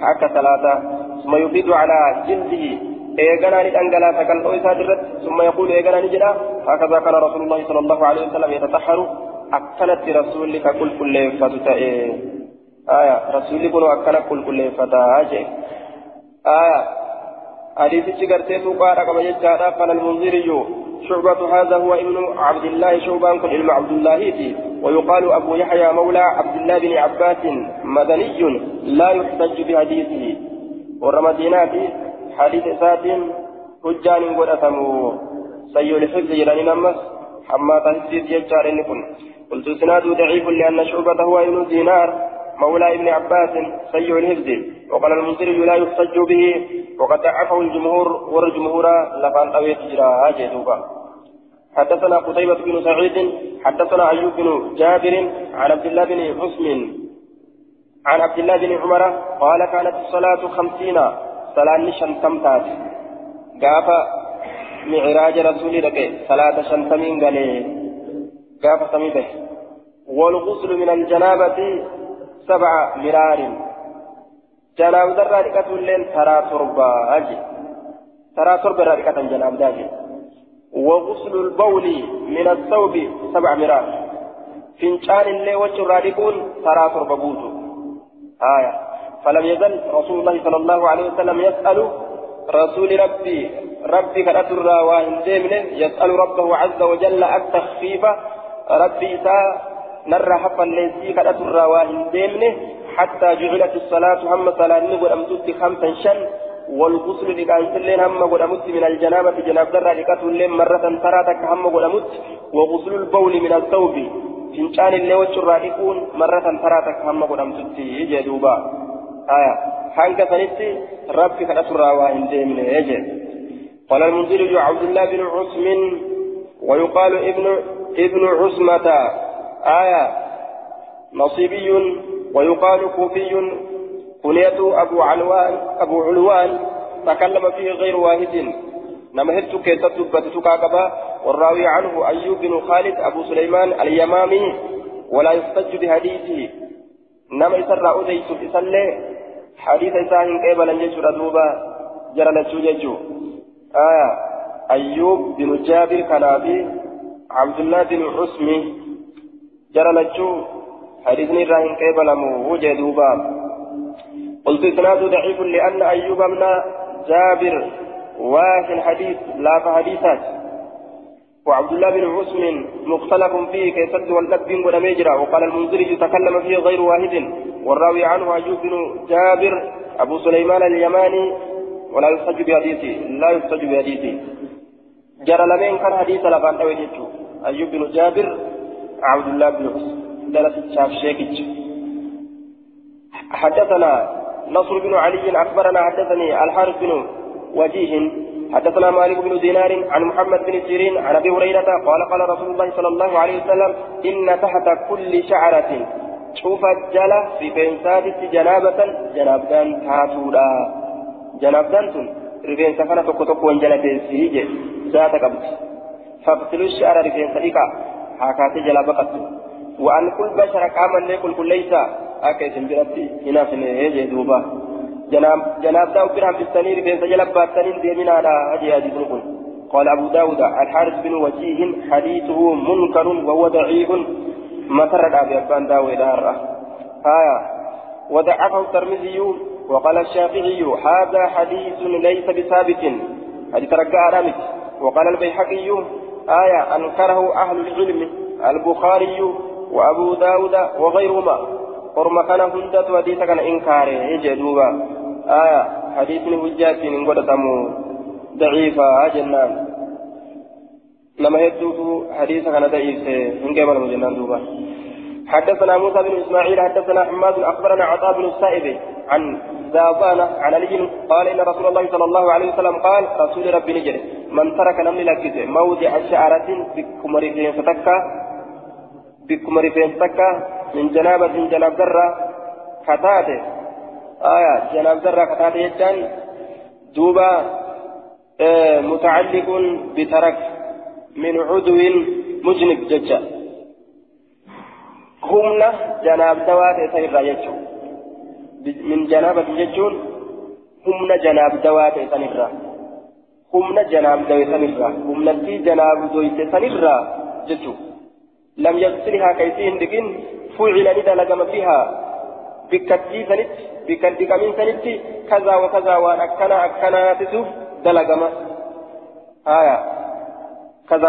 حكى ثلاثة ثم يفيد على جلده إيغانا ندنغلا فكان أويسا درت ثم يقول إيغانا نجدا هكذا كان رسول الله صلى الله عليه وسلم يتطهر أكلت رسولك كل كل فتاة آية رسولك أكل كل كل فتاة آية حديث شكرتي فقارا كما يجعل قال المنذري شعبة هذا هو ابن عبد الله شعبان كن علم عبد الله ويقال أبو يحيى مولى عبد الله بن عباس مدني لا يحتج بحديثه والرمدينات حديث سات حجان قدتمو سيء الحفظ جلاني نمس حما تهديد يجار نكون قلت سناد ضعيف لأن شعبة هو ابن دينار مولى ابن عباس سيء الحفظ وقال المنذري لا يحتج به وقد ضعفه الجمهور والجمهور لفان أويت جرا جدوبا حدثنا قتيبة بن سعيد حدثنا أيوب بن جابر عن عبد الله بن حسن عن عبد الله بن عمر قال كانت الصلاة خمسين صلاة شنتمتات قاف معراج رسول لك صلاة شنتمين قال قاف سميته والغسل من الجنابة سبع مرار. جناب درا ركة اللين ترى تربى أجي. ترى تربى ركة جناب داجي. وغسل البول من الثوب سبع مرار. فنشان اللي وجه رادقون ترى تربى بوتو آية. فلم يزل رسول الله صلى الله عليه وسلم يسأل رسول ربي ربي كان أترى واهن يسأل ربه عز وجل التخفيف ربي إساء نرى حفا ليسي كان أترى واهن حتى جعلت الصلاة هم صلاة نقول أمدت خمسا شن والغسل لكان سلين هم قدمت من الجنابة جناب درة لكتل مرة تراتك هم قدمت وغسل البول من الثوب illee wachurraa dhiquun marratan taraa takka hamma godhamtutti jee duuba. Aya hanga sanitti rabbi kadhaturraa waa hin deemne jee. قال المنذر عبد الله بن عثم ويقال ابن ابن عثمة آية. نصيبي ويقال كوفي. كنية أبو علوان أبو علوان تكلم فيه غير واحد. نما هدت دبتتك قبا والراوي عنه أيوب بن خالد أبو سليمان اليمامي. ولا يحتج بحديثه. نما يسرى أديس إسلي حديث إساهن قبلا يجر دوبا. جرى لتشوججو آية. أيوب بن جابر كنابي عبد الله بن حسمي جرى لتشو حديثني راهن قبلا موجه دوبا. قلت إسناد ضعيف لأن أيوب بن جابر واحد الحديث لا فحديثات. وعبد الله بن عثم مختلف فيه كيسد واللب ونميجرا وقال المنذري يتكلم فيه غير واحد والراوي عنه أيوب بن جابر أبو سليمان اليماني ولا يحتج بحديثه لا يحتج بحديثه جرى لمن كان حديث لبان أوجدته أيوب بن جابر عبد الله بن درس الشاف شيكج حدثنا نصر بن علي أخبرنا حدثني الحارث بن وجيه حدثنا مالك بن دينار عن محمد بن سيرين عن أبي هريرة قال قال رسول الله صلى الله عليه وسلم إن تحت كل شعرة شوف الجلة في بنسات جنابة جنابدان تاتودا جنابدان تن رفين سكنة تكو تكو وانجلة سيجي ذات قبض فاقتلوا الشعر رفين سريكا حاكاتي جلا بقت وأن كل بشر قاما ليكل كل ليس أكيد بربي هنا في نهاية دوبا جناب جناب داود بن عبد السنير بن سجل باتنين ديمين على هدي هذه نقول قال أبو داود الحارث بن وجيه حديثه منكر وهو ضعيف مطر أبي أبان داود آية وضعفه الترمذي وقال الشافعي هذا حديث ليس بثابت حديث رجع رامت وقال البيحقي آية أنكره أهل العلم البخاري وأبو داود وغيرهما. قرم كان هندت حديث كان إنكاره يجدوبا آية حديث هجات إن قدتمو ضعيفة جنان لما يدوك حديث كان ضعيف إن قبل جنان دوبا. حدثنا موسى بن إسماعيل حدثنا حماد أخبرنا عطاء بن السائب عن زابانة عن علي قال إن رسول الله صلى الله عليه وسلم قال رسول ربي نجري. من ترك نمل لكت موضع شعرة بكمر فين فتكا بكمر فين فتكا من جنابة جناب ذرة كتاتة. آية جناب ذرة كتاتة يجان دوبا آه متعلق بترك من عضو مجنب ججا humna janaabdawaa ta'e sanirraa jechuun min janaabati jechuun humna janaabdawaa ta'e sanirraa humna janaabdawe sanirraa humnattii janaabdoyte sanirraa jechuun lam yaqsilihaa ka isii hin dhiqin fucila ni dalagama bihaa bikkattii sanitti bikkan dhiqamiin sanitti kazaa wa kazaa waan akkana akkanaatisuuf dalagama haya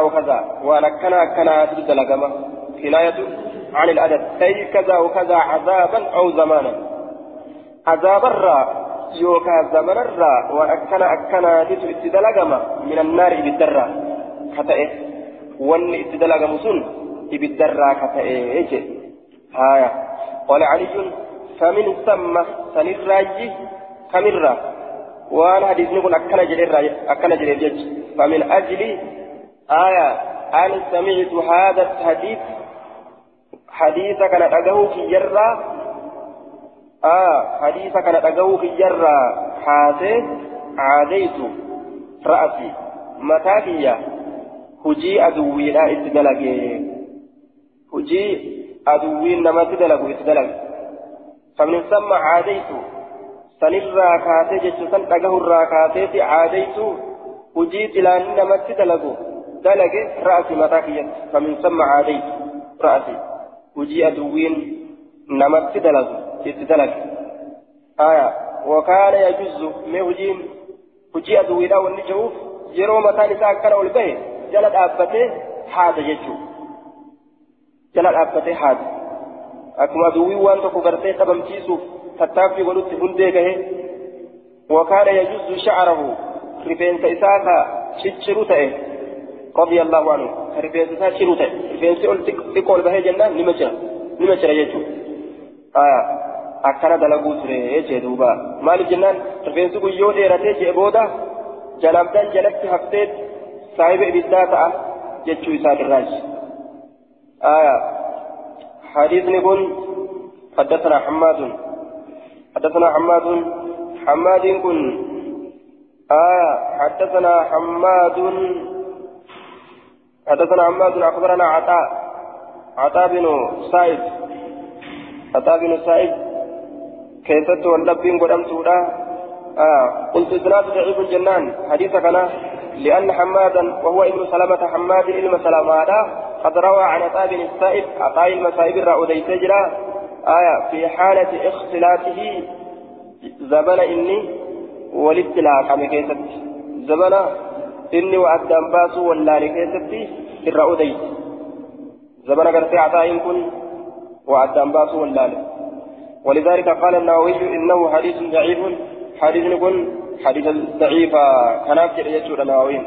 wa kazaa waan akkana akkanaatisuuf dalagama kinaayatu عن الأدب أي كذا وكذا عذابا أو زمانا عذاب الراء يوكا زمن الراء وأكنا أكنا تسو اتدلقما من النار بالدرة كتئه وان اتدلقم سن بالدرة كتئه هايا قال علي فمن ثم سنراجي كمرة وأنا حديث نقول أكنا جلير أكنا جلير فمن أجل آية. أن سمعت هذا الحديث حديث كان أجاه في جرة. آه حديث كان أجاه في جرة حاسس عاديت رأسي متاكية هجي أدوي لا اتدلق هجي أدوي نما تدلق اتدلق فمن ثم عاديت سنرى كاتي جتو سن أجاه الراكاتي عاديت هجي تلان نما تدلق دلق رأسي متاكية فمن ثم عاديت رأسي hujii aduwwiin namatti dalagu hujiin hujii aduwwiidhaa wanni jiruuf yeroo mataan isaa akkana ol bahe jala dhaabbatee haada jechuu jala dhaabbatee haada akkuma aduwwiin waan tokko gartee dhabamsiisuuf tattaaffii godhutti hundee gahe wakaana yajuzu shacarahu rifeensa isaa ka cicciru ta'e رضي الله عنه رفيس ساشر رفيس تقول به جنة نمجر نمجر يجو آه akkana dalaguu ture jee duuba maaliif jennaan rifeensi guyyoo dheeratee jee booda jalabdan jalatti haftee saahiba ibiddaa ta'a jechuu isaa dirraaji حديثني كن حدثنا حماد حدثنا حماد حماد كن آه حدثنا حماد حدثنا حماد أخبرنا عطاء عطاء بن سعيد عطاء بن سعيد كيست واللبين قدام سودا؟ آه. قلت إسناد ضعيف الجنان. حديث كان لأن حمادا وهو ابن سلمة حماد علم سلامة قد روى عن عطاء السائب عطاء المسائب الرأودي تجرى آية في حالة اختلاطه زبن إني والابتلاء كما كيست waa addaan baasuu wallaale keessatti irra odeyse zabana gartee عطاء kun waa addaan baasuu wallaale ولذلك قال النووي إنه حديث ضعيف حديث يكون حديث ضعيف كناف يجور النووي.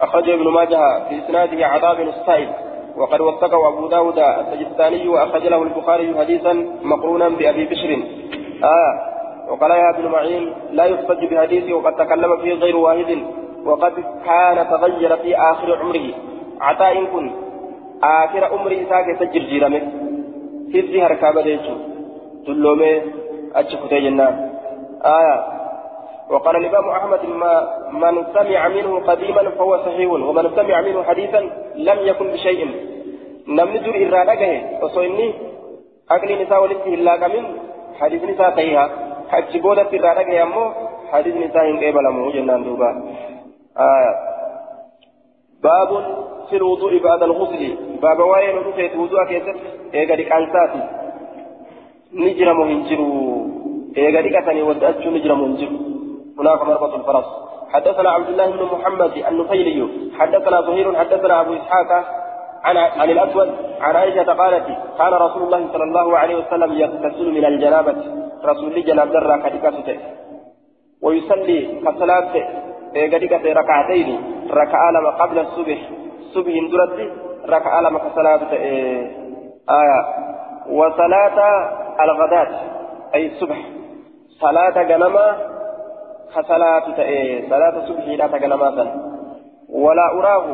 أخرجه ابن ماجه في إسناده عطاء بن الصائب وقد وثقه أبو داود السجستاني وأخرج له البخاري حديثا مقرونا بأبي بشر. آه وقال يا ابن معين لا يحتج بحديثه وقد تكلم فيه غير واحد وقد كان تغير في آخر عمره. عطاء كن آخر عمره ساكي جيرمه في هركابة ديشو تلومي أتشكتي جنان آية وقال الإمام أحمد ما من سمع منه قديما فهو صحيح ومن سمع منه حديثا لم يكن بشيء نمن در إرادته وصيني أقل نساء ولسه الله كمن حديث نساء صحيحة حج بودة إرادته أمو حديث نساء قبل أمو جنان دوبا آه باب في الوضوء بعد الغسل. باب وين رفيت وضوء كيست أنساتي نجرى مهنجرو. إيقا لك أتني ودأتشو نجرى مهنجرو. هناك مربط الفرس. حدثنا عبد الله بن محمد النفيلي. حدثنا زهير حدثنا أبو إسحاق عن عن الأسود عن عائشة قالت كان رسول الله صلى الله عليه وسلم يغتسل من الجنابة. رسول الله جناب كدكته ويصلي كصلاه كدكته ركعتين ركعه لما قبل الصبح صبح درت ركعه لما كصلاه آية وصلاة الغداة أي الصبح صلاة جنما كصلاة تأي صلاة صبح لا تقنماتا ولا أراه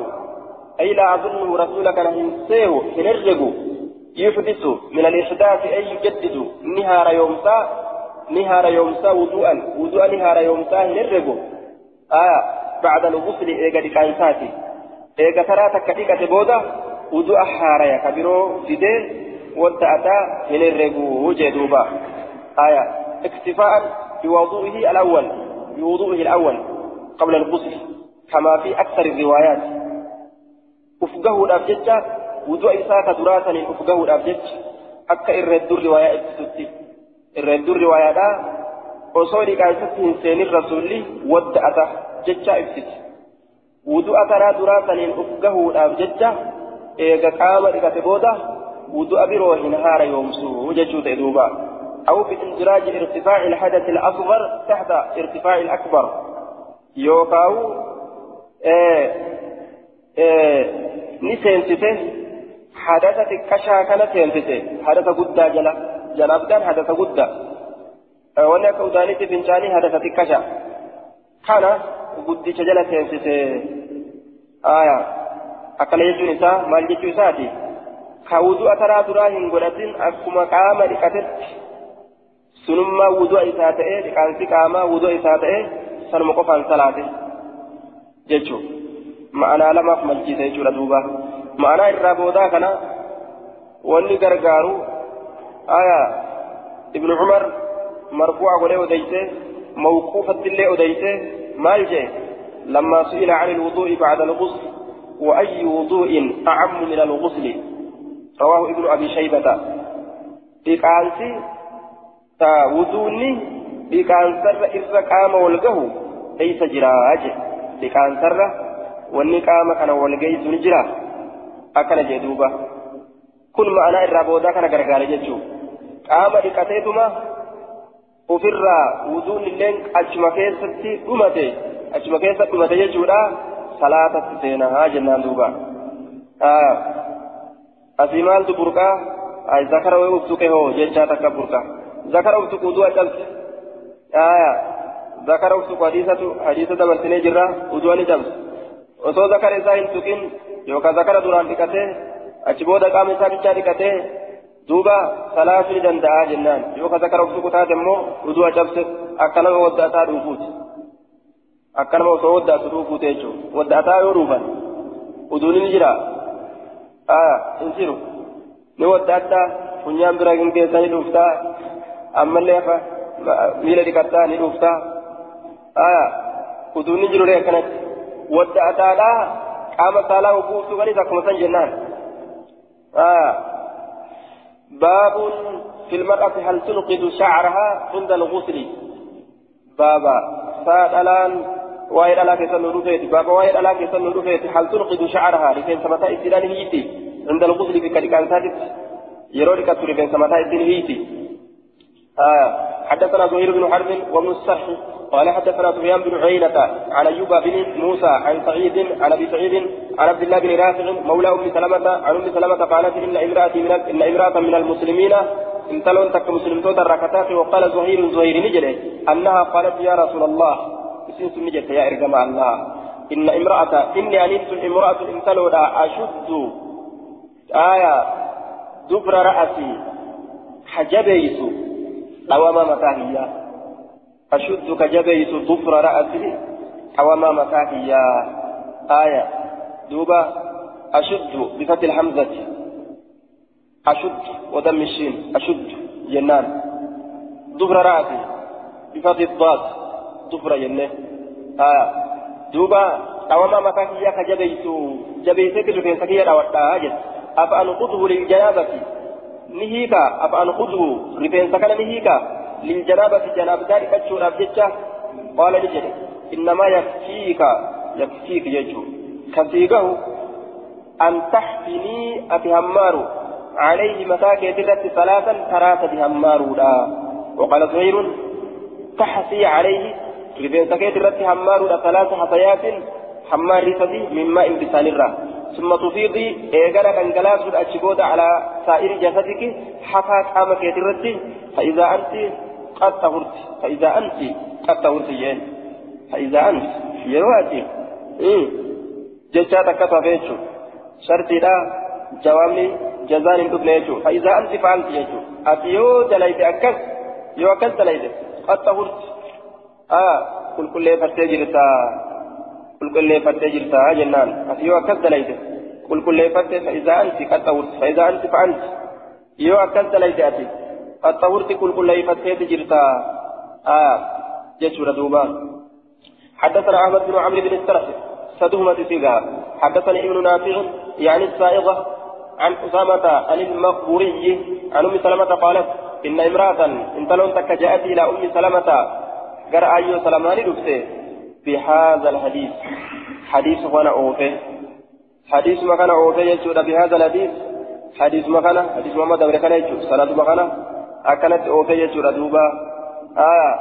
أي لا أظن رسولك نهنسيه هنرجو يحدث من الإحداث أي يجدد نهار يومسا نهار يومسا وضوءا وضوءا نهار يومسا هنرجو آه بعد الغسل إيجا دكانساتي إيجا ترى تكتيكة بودا وضوء حاريا كبيرو فيدي والتأتى هنرجو وجدوبا آية. اكتفاء بوضوئه الأول بوضوءه الأول قبل الغسل كما في أكثر الروايات. أفقه الأبجد وضوء إساك دراسة أفقه الأبجد أكا إرد الرواية إبتسوتي إرد الرواية دا وصولي كايسة إنسان الرسول ودأته ججا إبتسوتي وضوء ترى دراسة أفقه الأبجد إيغا قام إيغا وضوء بروح نهار يومسو وججو تدوبا أو باندراج ارتفاع الحدث الأصغر تحت ارتفاع الأكبر يوكاو إيه إيه نسينسته حدثت كشا كان سينسته حدث قدا جلا جناب كان حدث قدا وأنا كودانيتي بنجاني حدثت كشا كان قدي جلا سينسته آية أكل يجو نساء مال يجو ساتي كاودو أترى دراهن قلتين أكما قام لكتت sunummaa wudu'a isaa ta'ee dhiqaansi qaamaa wudu'a isaa ta'ee sanuma qofaan salaate jechuun ma'anaa lamaaf malchiisa jechuudha duuba ma'anaa irraa boodaa kana wanni gargaaru aayaa ibnu cumar marfuuca godhee odeyse mawquufattillee odeyse maal jee لما سئل عن الوضوء بعد الغسل وأي وضوء أعم من الغسل رواه ابن أبي شيبة بقانسي wuduunni dhiqaansarra irra qaama wal gahu eeysa jiraa je dhiqaansarra wanni qaama kana wal geessu ni jira akkana jee duuba kun ma'anaa irraa boodaa kana gargaare jechuu qaama dhiqateetuma ofirraa wuduun illeen achuma keessatti dhumate achuma keessa dhumate jechuudha salaatatti seenaa jennaan duuba asii maaltu burqaa zakara wayii uftuqe hoo jechaa takka burqaa ذكر أفتك وضوء جلس آية ذكر أفتك حديثة حديثة دبرتني جرة وضوء جلس وصو ذكر إذا انتقن يوكا ذكر دوران لكته أجبود قام إسا بيشا لكته دوبا ثلاث دندعا جنان يوكا ذكر أفتك تاتمو وضوء جلس أكنا ودأتا دوفوت أكنا وصو ودأتا دوفوت يجو ودأتا يروفا وضوء نجرة آية انسيرو نودأتا funyaan bira hin keessanii dhuftaa ammallee miila dhiqataa ni dhuftaa aya utuunni jirure akkanatti wadda ataadhaa qaama saalaa hubuuftuu kanis akkuma san jennaan aya baabun في المرأة هل تنقذ شعرها عند الغسل؟ بابا سادلان وايد على كيسان رفيت بابا وايد على كيسان رفيت هل تنقذ شعرها؟ لكي سمتا إسلام هيتي. عند الغسل في كالكان سادت. يرورك تريبين سمتا إسلام هيتي. آه حدثنا زهير بن حرب وابن قال حدثنا سفيان بن عيينة عن أيوب بن موسى عن سعيد عن أبي سعيد عن عبد الله بن رافع مولى أم سلمة عن أم سلمة قالت إن امرأة من إن امرأة من المسلمين امتلون تك مسلمتون الركعتات وقال زهير زهير نجري أنها قالت يا رسول الله سنت نجت يا إرجم الله إن امرأة إني أنيت امرأة امتلون أشد آية دبر رأسي حجبيت mataa hiyyaa أشد كجبيت ضفر رأسه حوما مكاكيا آية دوبا أشد بفتح الحمزة أشد ودم الشين أشد جنان ضفر رأسه بفتح الضاد ضفر جنة آية دوبا حوما مكاكيا كجبيت جبيتك رفين سكيا راوتا أجل أفأنقضه للجنابة نهيكا أفأنقضه رفين سكن نهيكا للجنابة جنابتان كتشور أبجتشا قال لجل إنما يكفيك يكفيك يجو كفيكه أن تحفني أتهمار عليه متاك يدرت ثلاثا ثلاثة بهمار وقال زهير تحسي عليه رفين سكيت رت همار ثلاث حصيات حمار رسدي من ماء بسان الرا ثم تفيضي إيغانا دنجلاس الأشبود على سائر جسدك حتى قامك يترتي فإذا أنت قد طهرت فإذا أنت قد طهرت فإذا أنت يرواتي إيه. جتا تكتا بيتشو شرطي لا جوامي جزان تبنيتشو فإذا أنت فعلت يجو أتيو دليت أكس يو أكس دليت. قد طهرت آه. كل كل فتي جرتا فتي جرتا جنان دليت كل كل فتي فإذا أنت قد طهرت فإذا أنت فعلت يو أكس دليت أتي الطهورت كل كل يفتيت جرتا آه جيشور دوبا حدثنا أحمد بن عمرو بن السرح سدهمة سيغا حدثني ابن نافع يعني السائغة عن أسامة عن المقبوري عن أم سلمة قالت إن امرأة إن تلون تك جاءت إلى أم سلمة قرأ أيو سلمان دفته بهذا الحديث. حديث وأنا أوفي. حديث ما كان أوفي يجود بهذا الحديث. حديث ما كان حديث محمد بن كان يجود. سند ما كان أكلت أوفي يجور دوبا. آه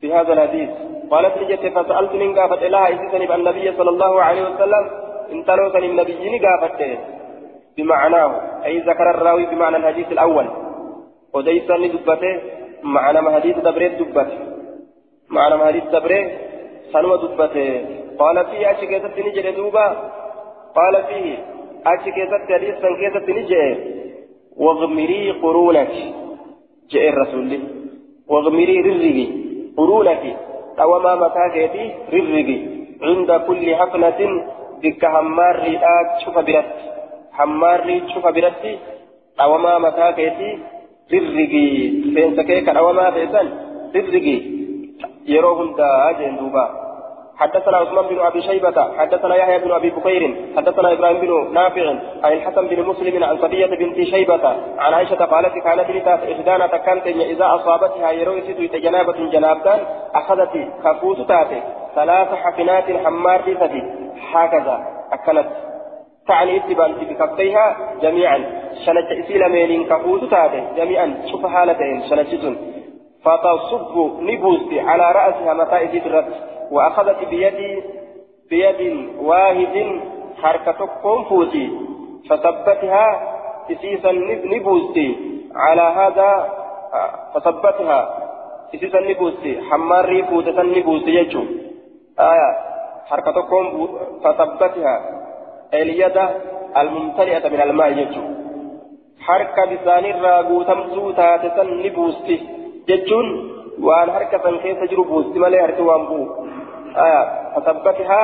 في هذا الحديث. قالت لي فسألت من قافت إلها إذن النبي صلى الله عليه وسلم إن تلوثني النبي قافت بمعناه أي ذكر الراوي بمعنى الحديث الأول. وديسني دبته معنى ما حديث دبريت دبته معنى ما حديث دبريت سنوى دبته قال فيه أشي كيست نجري دوبا قال فيه أشي كيست حديث سن كيست نجري واغمري قرونك جاء الرسول واغمري رزقي قرونك توما متاكيتي رزقي عند كل حفنة بك همار رئاك شوف برت همار رئاك شوف برت توما متاكيتي رزقي فين توما فيسن رزقي يروهم دا جندوبا دوبا حدثنا عثمان بن أبي شيبة حدثنا يحيى بن أبي بكير حدثنا إبراهيم بن نافع عن الحسن بن مسلم عن صفيه بنت شيبة عن عائشة قالت كانت لتات احدانا تكنت إذا أصابتها يرويت جنابة جنابتان أخذت كفوت تاتي ثلاث حفنات حمار فتي هكذا أكلت. تعني اتبان بكفيها جميعا. شنت إسيل ميلين كفوت تاتي جميعا. شوف حالتين. شنتتن فتصب نبوستي على رأسها متى ادرت وأخذت بيد بيد واحد حركة كونفوتي فثبتها تسيسا نبوستي على هذا فثبتها تسيسا نبوستي حمار فوتة نبوستي يجو. آية حركة كون فثبتها اليد الممتلئة من الماء يجو. حركة لسان الراغوتم سوتا تسن نبوستي جتون وان حركة كيف تجرب بوستي مالي حركة وانبو آه فثبتها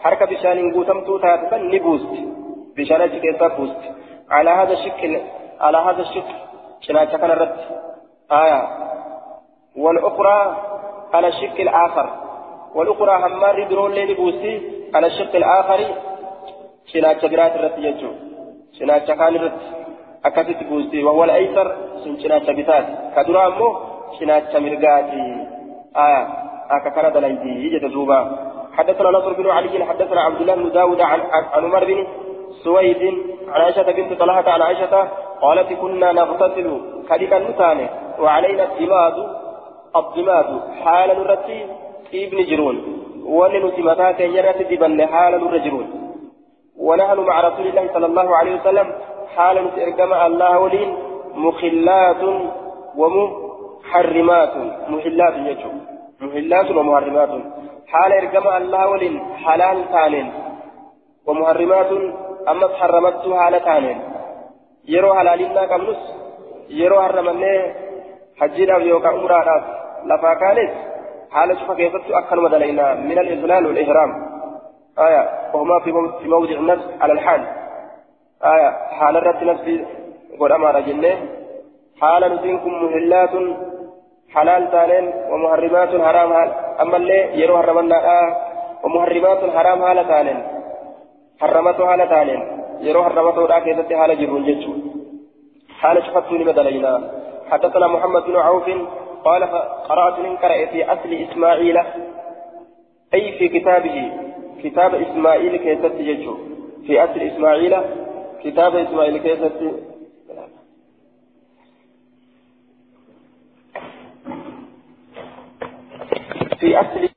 حركة بشان قوتمتو تاتسا نبوست بشان كيسا بوست على هذا الشكل على هذا الشكل شنا كان الرد آية والأخرى على الشكل الآخر والأخرى همار درون لين بوستي على الشق الآخر شنا شجرات الرد يجو شنا كان الرد أكثت بوستي وهو الأيسر شنا شبتات كدرامو شنا شمرقاتي آية أكثر دلائدي يجد دوبا حدثنا نصر بن علي حدثنا عبد الله بن داود عن عن عمر بن سويد عن عائشة بنت طلحة عن عائشة قالت كنا نغتسل كذبا نتاني وعلينا الدماد الضماد حال نرتي ابن جرون ولنتي متى كيرت دبن حال نرجرون ونحن مع رسول الله صلى الله عليه وسلم حال نترجم الله ولين مخلات ومحرمات محلات يجوب محلات ومحرمات. حال إرقم الله ولن حلال تانين ومحرمات أما حرمت حال تانين. يرو حلالنا كمنس يرو حرمني حجينا يوكا أمرانا لفا كانت. حال شوف كيف أكل مدلينا من الإذلال والإهرام آية. وهما في موضع النفس على الحال. آية حال الرد نفسي قد أمر جنة. حال نسينكم مهلات حلال تانين ومحرمات حرام حال. أما اللي يرو حرمنا آه ومحرمات حرام حال تانين حرمته حال تانين يرو حرمته دا كيست حال جرون جتشو. حال شفتوني مدلينا حدثنا محمد بن عوف قال قرأت من قرأ في أصل إسماعيل. أي في كتابه كتاب إسماعيل كيست جتشو. في أصل إسماعيل كتاب إسماعيل كيست في أصل